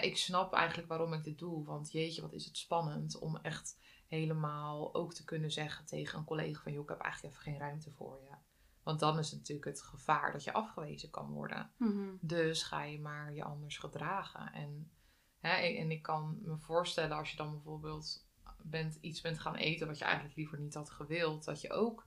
ik snap eigenlijk waarom ik dit doe, want jeetje, wat is het spannend om echt helemaal ook te kunnen zeggen tegen een collega van... joh, ik heb eigenlijk even geen ruimte voor je. Want dan is het natuurlijk het gevaar dat je afgewezen kan worden. Mhm. Dus ga je maar je anders gedragen. En, hè, en ik kan me voorstellen als je dan bijvoorbeeld bent, iets bent gaan eten... wat je eigenlijk liever niet had gewild... dat je ook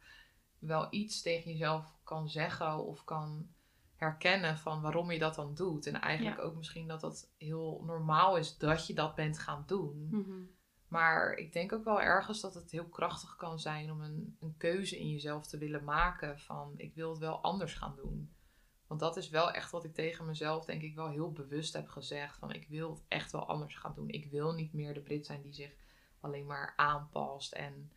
wel iets tegen jezelf kan zeggen of kan herkennen van waarom je dat dan doet. En eigenlijk Ja. ook misschien dat dat heel normaal is dat je dat bent gaan doen. Mhm. Maar ik denk ook wel ergens dat het heel krachtig kan zijn om een, een keuze in jezelf te willen maken van ik wil het wel anders gaan doen. Want dat is wel echt wat ik tegen mezelf denk ik wel heel bewust heb gezegd van ik wil het echt wel anders gaan doen. Ik wil niet meer de Brit zijn die zich alleen maar aanpast en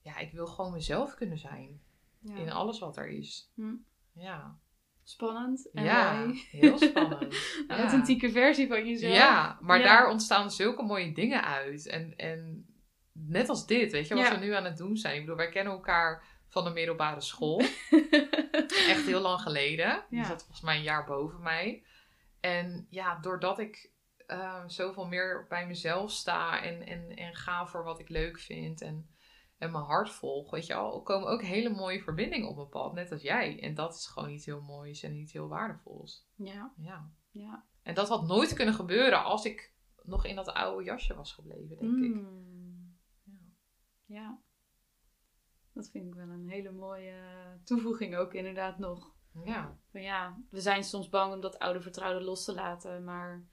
ja, ik wil gewoon mezelf kunnen zijn Ja. in alles wat er is. Hm. Ja, Spannend en ja heel spannend. Een authentieke versie van jezelf. Ja, maar daar ontstaan zulke mooie dingen uit. En, en net als dit, weet je, wat we nu aan het doen zijn. Ik bedoel, wij kennen elkaar van de middelbare school. Echt heel lang geleden. Die Ja. zat volgens mij een jaar boven mij. En ja, doordat ik eh, zoveel meer bij mezelf sta en, en, en ga voor wat ik leuk vind en, en mijn hart volg, weet je wel, komen ook hele mooie verbindingen op mijn pad, net als jij. En dat is gewoon iets heel moois en iets heel waardevols. ja, Ja. ja. En dat had nooit kunnen gebeuren als ik nog in dat oude jasje was gebleven, denk ik. Mm. Ja. Ja. Dat vind ik wel een hele mooie toevoeging ook inderdaad nog. Ja. Ja, we zijn soms bang om dat oude vertrouwde los te laten, maar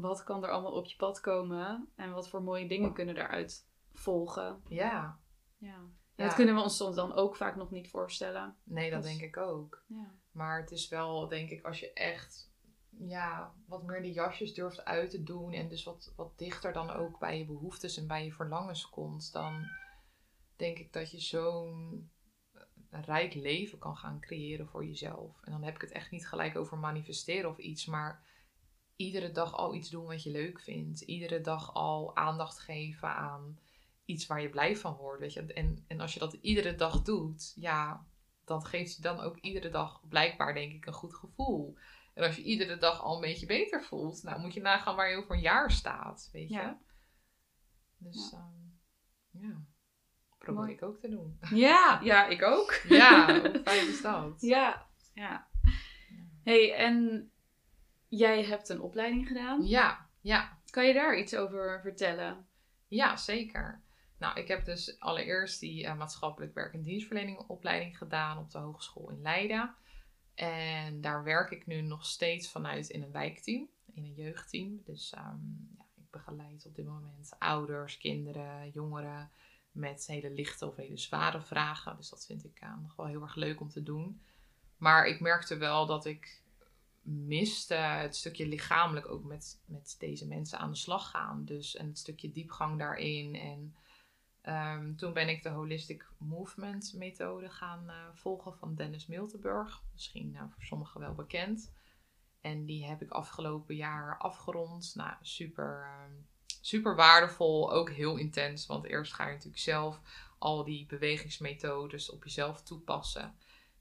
wat kan er allemaal op je pad komen en wat voor mooie dingen kunnen daaruit volgen? ja. Ja. Dat kunnen we ons soms dan ook vaak nog niet voorstellen. Nee, dat Dus- denk ik ook. Ja. Maar het is wel, denk ik, als je echt ja, wat meer die jasjes durft uit te doen en dus wat, wat dichter dan ook bij je behoeftes en bij je verlangens komt, dan denk ik dat je zo'n rijk leven kan gaan creëren voor jezelf. En dan heb ik het echt niet gelijk over manifesteren of iets, maar iedere dag al iets doen wat je leuk vindt. Iedere dag al aandacht geven aan iets waar je blij van wordt. Weet je? En, en als je dat iedere dag doet, ja, dan geeft je dan ook iedere dag blijkbaar, denk ik, een goed gevoel. En als je iedere dag al een beetje beter voelt, nou moet je nagaan waar je over een jaar staat, weet je. Ja. Dus ja, ja. probeer Mooi. ik ook te doen. Ja, ja, ik ook. Ja, hoe fijn is dat? Ja, ja. hey, en jij hebt een opleiding gedaan. Ja, ja, Kan je daar iets over vertellen? ja, zeker. Nou, ik heb dus allereerst die eh, maatschappelijk werk en dienstverlening opleiding gedaan op de Hogeschool in Leiden. En daar werk ik nu nog steeds vanuit in een wijkteam, in een jeugdteam. Dus ehm, ja, ik begeleid op dit moment ouders, kinderen, jongeren met hele lichte of hele zware vragen. Dus dat vind ik eh, nog wel heel erg leuk om te doen. Maar ik merkte wel dat ik miste het stukje lichamelijk ook met, met deze mensen aan de slag gaan. Dus en het stukje diepgang daarin. En ehm, toen ben ik de Holistic Movement methode gaan eh, volgen van Dennis Miltenburg. Misschien nou, voor sommigen wel bekend. En die heb ik afgelopen jaar afgerond. Nou, super, ehm, super waardevol. Ook heel intens. Want eerst ga je natuurlijk zelf al die bewegingsmethodes op jezelf toepassen.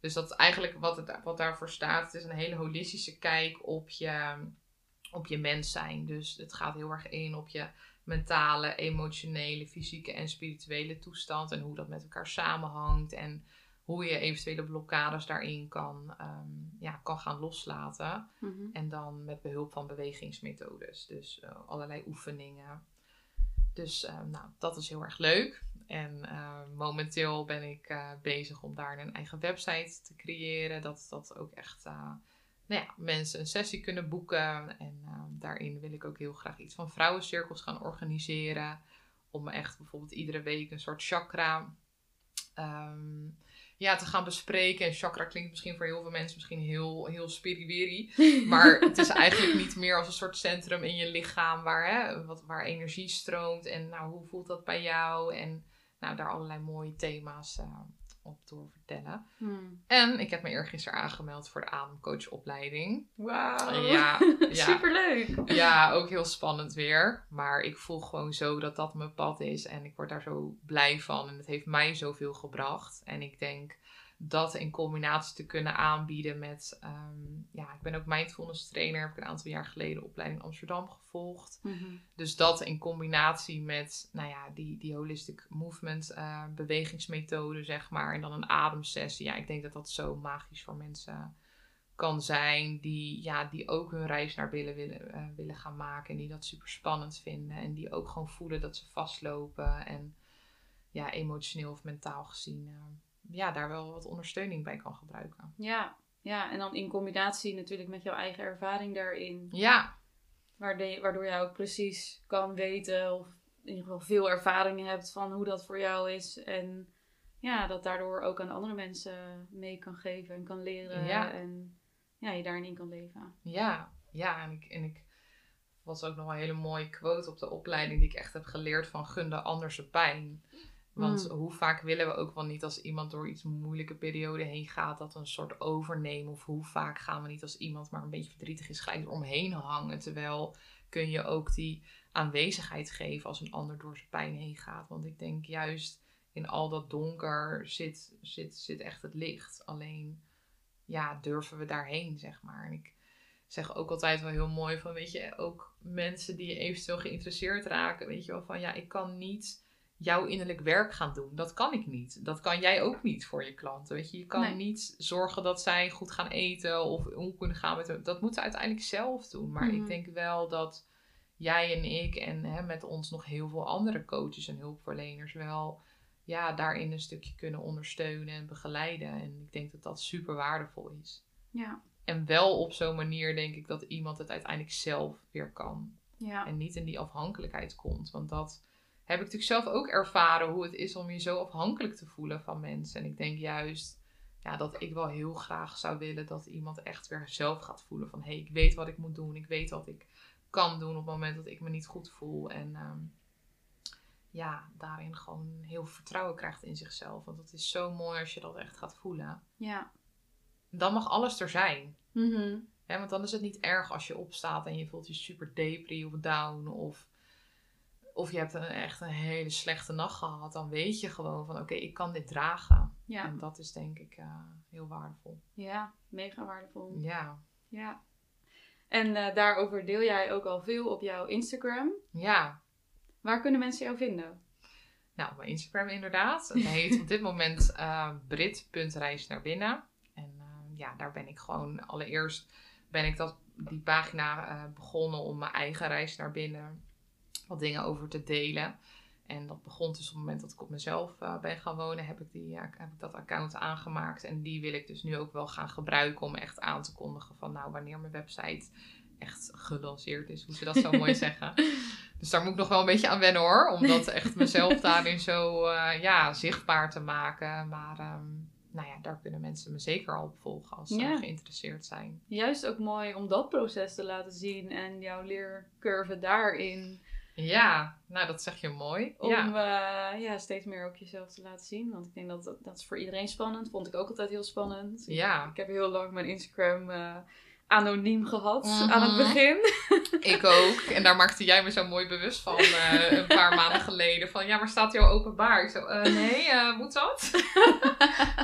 Dus dat is eigenlijk wat, het, wat daarvoor staat. Het is een hele holistische kijk op je, op je mens zijn. Dus het gaat heel erg in op je mentale, emotionele, fysieke en spirituele toestand. En hoe dat met elkaar samenhangt. En hoe je eventuele blokkades daarin kan, ehm, ja, kan gaan loslaten. Mhm. En dan met behulp van bewegingsmethodes. Dus eh, allerlei oefeningen. Dus eh, nou, dat is heel erg leuk. En eh, momenteel ben ik eh, bezig om daar een eigen website te creëren. Dat dat ook echt eh, nou ja, mensen een sessie kunnen boeken. En daarin wil ik ook heel graag iets van vrouwencirkels gaan organiseren. Om echt bijvoorbeeld iedere week een soort chakra ehm, ja, te gaan bespreken. En chakra klinkt misschien voor heel veel mensen misschien heel, heel spiriwiri. Maar het is eigenlijk niet meer als een soort centrum in je lichaam waar, hè, wat, waar energie stroomt. En nou, hoe voelt dat bij jou? En nou, daar allerlei mooie thema's eh, op door vertellen. Hmm. En ik heb me eergisteren aangemeld voor de ademcoachopleiding. Wauw. Ja, ja. Superleuk. Ja, ook heel spannend weer. Maar ik voel gewoon zo dat dat mijn pad is. En ik word daar zo blij van. En het heeft mij zoveel gebracht. En ik denk dat in combinatie te kunnen aanbieden met... ehm, ja, ik ben ook mindfulness trainer. Heb ik een aantal jaar geleden opleiding Amsterdam gevolgd. Mhm. Dus dat in combinatie met, nou ja, die, die holistic movement eh, bewegingsmethode, zeg maar. En dan een ademsessie. Ja, ik denk dat dat zo magisch voor mensen kan zijn. Die, ja, die ook hun reis naar binnen willen, eh, willen gaan maken. En die dat super spannend vinden. En die ook gewoon voelen dat ze vastlopen. En ja, emotioneel of mentaal gezien, eh, ja, daar wel wat ondersteuning bij kan gebruiken. Ja. ja, en dan in combinatie natuurlijk met jouw eigen ervaring daarin. Ja, Waardoor jij ook precies kan weten, of in ieder geval veel ervaring hebt van hoe dat voor jou is. En ja, dat daardoor ook aan andere mensen mee kan geven en kan leren. Ja. En ja, je daarin in kan leven. Ja, ja en, ik, en ik was ook nog een hele mooie quote op de opleiding die ik echt heb geleerd van gun de ander pijn. Want Mm. hoe vaak willen we ook wel niet als iemand door iets moeilijke periode heen gaat, dat een soort overnemen. Of hoe vaak gaan we niet als iemand maar een beetje verdrietig is, gelijk eromheen hangen. Terwijl kun je ook die aanwezigheid geven als een ander door zijn pijn heen gaat. Want ik denk juist in al dat donker zit, zit, zit echt het licht. Alleen ja, durven we daarheen, zeg maar. En ik zeg ook altijd wel heel mooi van, weet je, ook mensen die eventueel geïnteresseerd raken, weet je wel, van ja, ik kan niet jouw innerlijk werk gaan doen. Dat kan ik niet. Dat kan jij ook niet voor je klanten. Weet je, je kan Nee. niet zorgen dat zij goed gaan eten of om kunnen gaan met hun. Dat moeten ze uiteindelijk zelf doen. Maar Mhm. ik denk wel dat jij en ik en hè, met ons nog heel veel andere coaches en hulpverleners wel ja, daarin een stukje kunnen ondersteunen en begeleiden. En ik denk dat dat super waardevol is. Ja, En wel op zo'n manier denk ik dat iemand het uiteindelijk zelf weer kan. ja, En niet in die afhankelijkheid komt. Want dat heb ik natuurlijk zelf ook ervaren hoe het is om je zo afhankelijk te voelen van mensen. En ik denk juist ja, dat ik wel heel graag zou willen dat iemand echt weer zelf gaat voelen van hé, hey, ik weet wat ik moet doen. Ik weet wat ik kan doen op het moment dat ik me niet goed voel. En ehm, ja, daarin gewoon heel vertrouwen krijgt in zichzelf. Want het is zo mooi als je dat echt gaat voelen. ja. Dan mag alles er zijn. Hè, want dan is het niet erg als je opstaat en je voelt je super depri of down. Of, of je hebt een, echt een hele slechte nacht gehad. Dan weet je gewoon van oké, ik kan dit dragen. Ja. En dat is denk ik eh, heel waardevol. ja, mega waardevol. Ja. Ja. En eh, daarover deel jij ook al veel op jouw Instagram. Ja. Waar kunnen mensen jou vinden? Nou, mijn Instagram inderdaad. Het heet op dit moment eh brit.reis naar binnen. En ja, daar ben ik gewoon allereerst ben ik dat, die pagina begonnen om mijn eigen reis naar binnen wat dingen over te delen. En dat begon dus op het moment dat ik op mezelf eh, ben gaan wonen, heb ik, die, ja, heb ik dat account aangemaakt. En die wil ik dus nu ook wel gaan gebruiken om echt aan te kondigen van nou, wanneer mijn website echt gelanceerd is, hoe ze dat zo mooi zeggen. Dus daar moet ik nog wel een beetje aan wennen hoor. Om dat echt mezelf daarin zo eh, ja, zichtbaar te maken. Maar ehm, nou ja, daar kunnen mensen me zeker al op volgen als ze Ja. geïnteresseerd zijn. Juist ook mooi om dat proces te laten zien en jouw leercurve daarin. Ja, nou dat zeg je mooi. Om Ja. eh, ja, steeds meer ook jezelf te laten zien. Want ik denk dat, dat dat is voor iedereen spannend. Vond ik ook altijd heel spannend. ja, Ik heb heel lang mijn Instagram eh, anoniem gehad Mhm. aan het begin. ik ook. En daar maakte jij me zo mooi bewust van eh, een paar maanden geleden. Van ja, maar staat jou openbaar? Ik zo, nee, moet dat?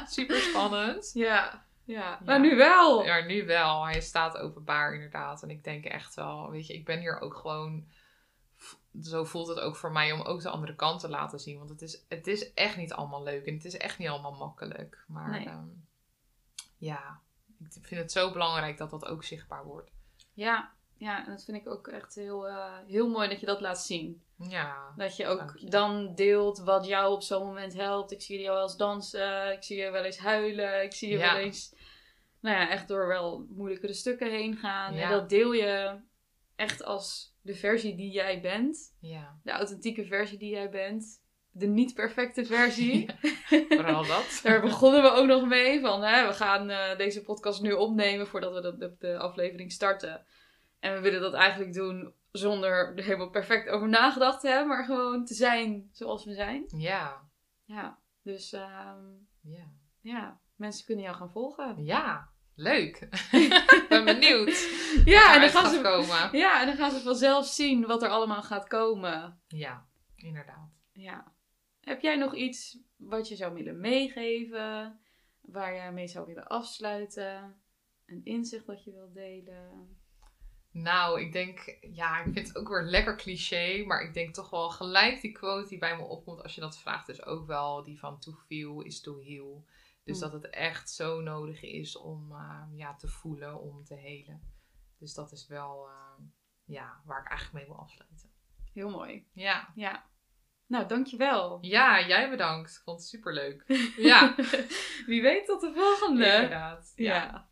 Super spannend. Ja, Ja, maar nu wel. Ja, nu wel. Hij staat openbaar inderdaad. En ik denk echt wel, weet je, ik ben hier ook gewoon... Zo voelt het ook voor mij om ook de andere kant te laten zien. Want het is, het is echt niet allemaal leuk en het is echt niet allemaal makkelijk. Maar Nee. ehm, ja, ik vind het zo belangrijk dat dat ook zichtbaar wordt. Ja, ja, en dat vind ik ook echt heel, eh, heel mooi dat je dat laat zien. Ja, Dat je ook je. dan deelt wat jou op zo'n moment helpt. Ik zie jou wel eens dansen, ik zie je wel eens huilen, ik zie je Ja. wel eens, nou ja, echt door wel moeilijkere stukken heen gaan. Ja. En dat deel je echt als de versie die jij bent, ja. de authentieke versie die jij bent, de niet perfecte versie. Vooral dat. Daar begonnen we ook nog mee. Van, hè, we gaan eh, deze podcast nu opnemen voordat we de, de, de aflevering starten. En we willen dat eigenlijk doen zonder er helemaal perfect over nagedacht te hebben. Maar gewoon te zijn zoals we zijn. Ja, Ja, dus ehm, ja. ja, mensen kunnen jou gaan volgen. Ja, leuk. Ik ben benieuwd. Ja, en dan gaan ze, komen. ja, en dan gaan ze vanzelf zien wat er allemaal gaat komen. Ja, inderdaad. Ja. Heb jij nog iets wat je zou willen meegeven? Waar jij mee zou willen afsluiten? Een inzicht dat je wilt delen? Nou, ik denk, ja, ik vind het ook weer lekker cliché, maar ik denk toch wel gelijk die quote die bij me opkomt als je dat vraagt, is ook wel die van to feel is to heal. Dus Mm. dat het echt zo nodig is om eh, ja, te voelen, om te helen. Dus dat is wel eh, ja, waar ik eigenlijk mee wil afsluiten. Heel mooi. Ja. Ja. Nou, dankjewel. ja, jij bedankt. Ik vond het superleuk. Ja, Wie weet tot de volgende. inderdaad. Ja. Ja.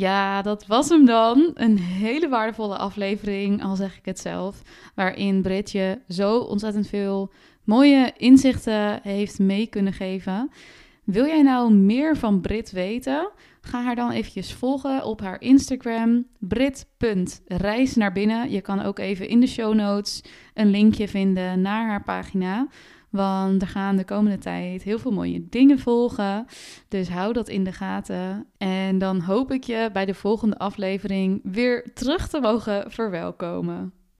Ja, dat was hem dan. Een hele waardevolle aflevering, al zeg ik het zelf. Waarin Brit je zo ontzettend veel mooie inzichten heeft mee kunnen geven. Wil jij nou meer van Brit weten? Ga haar dan eventjes volgen op haar Instagram, brit.reis naar binnen. Je kan ook even in de show notes een linkje vinden naar haar pagina. Want er gaan de komende tijd heel veel mooie dingen volgen. Dus hou dat in de gaten. En dan hoop ik je bij de volgende aflevering weer terug te mogen verwelkomen.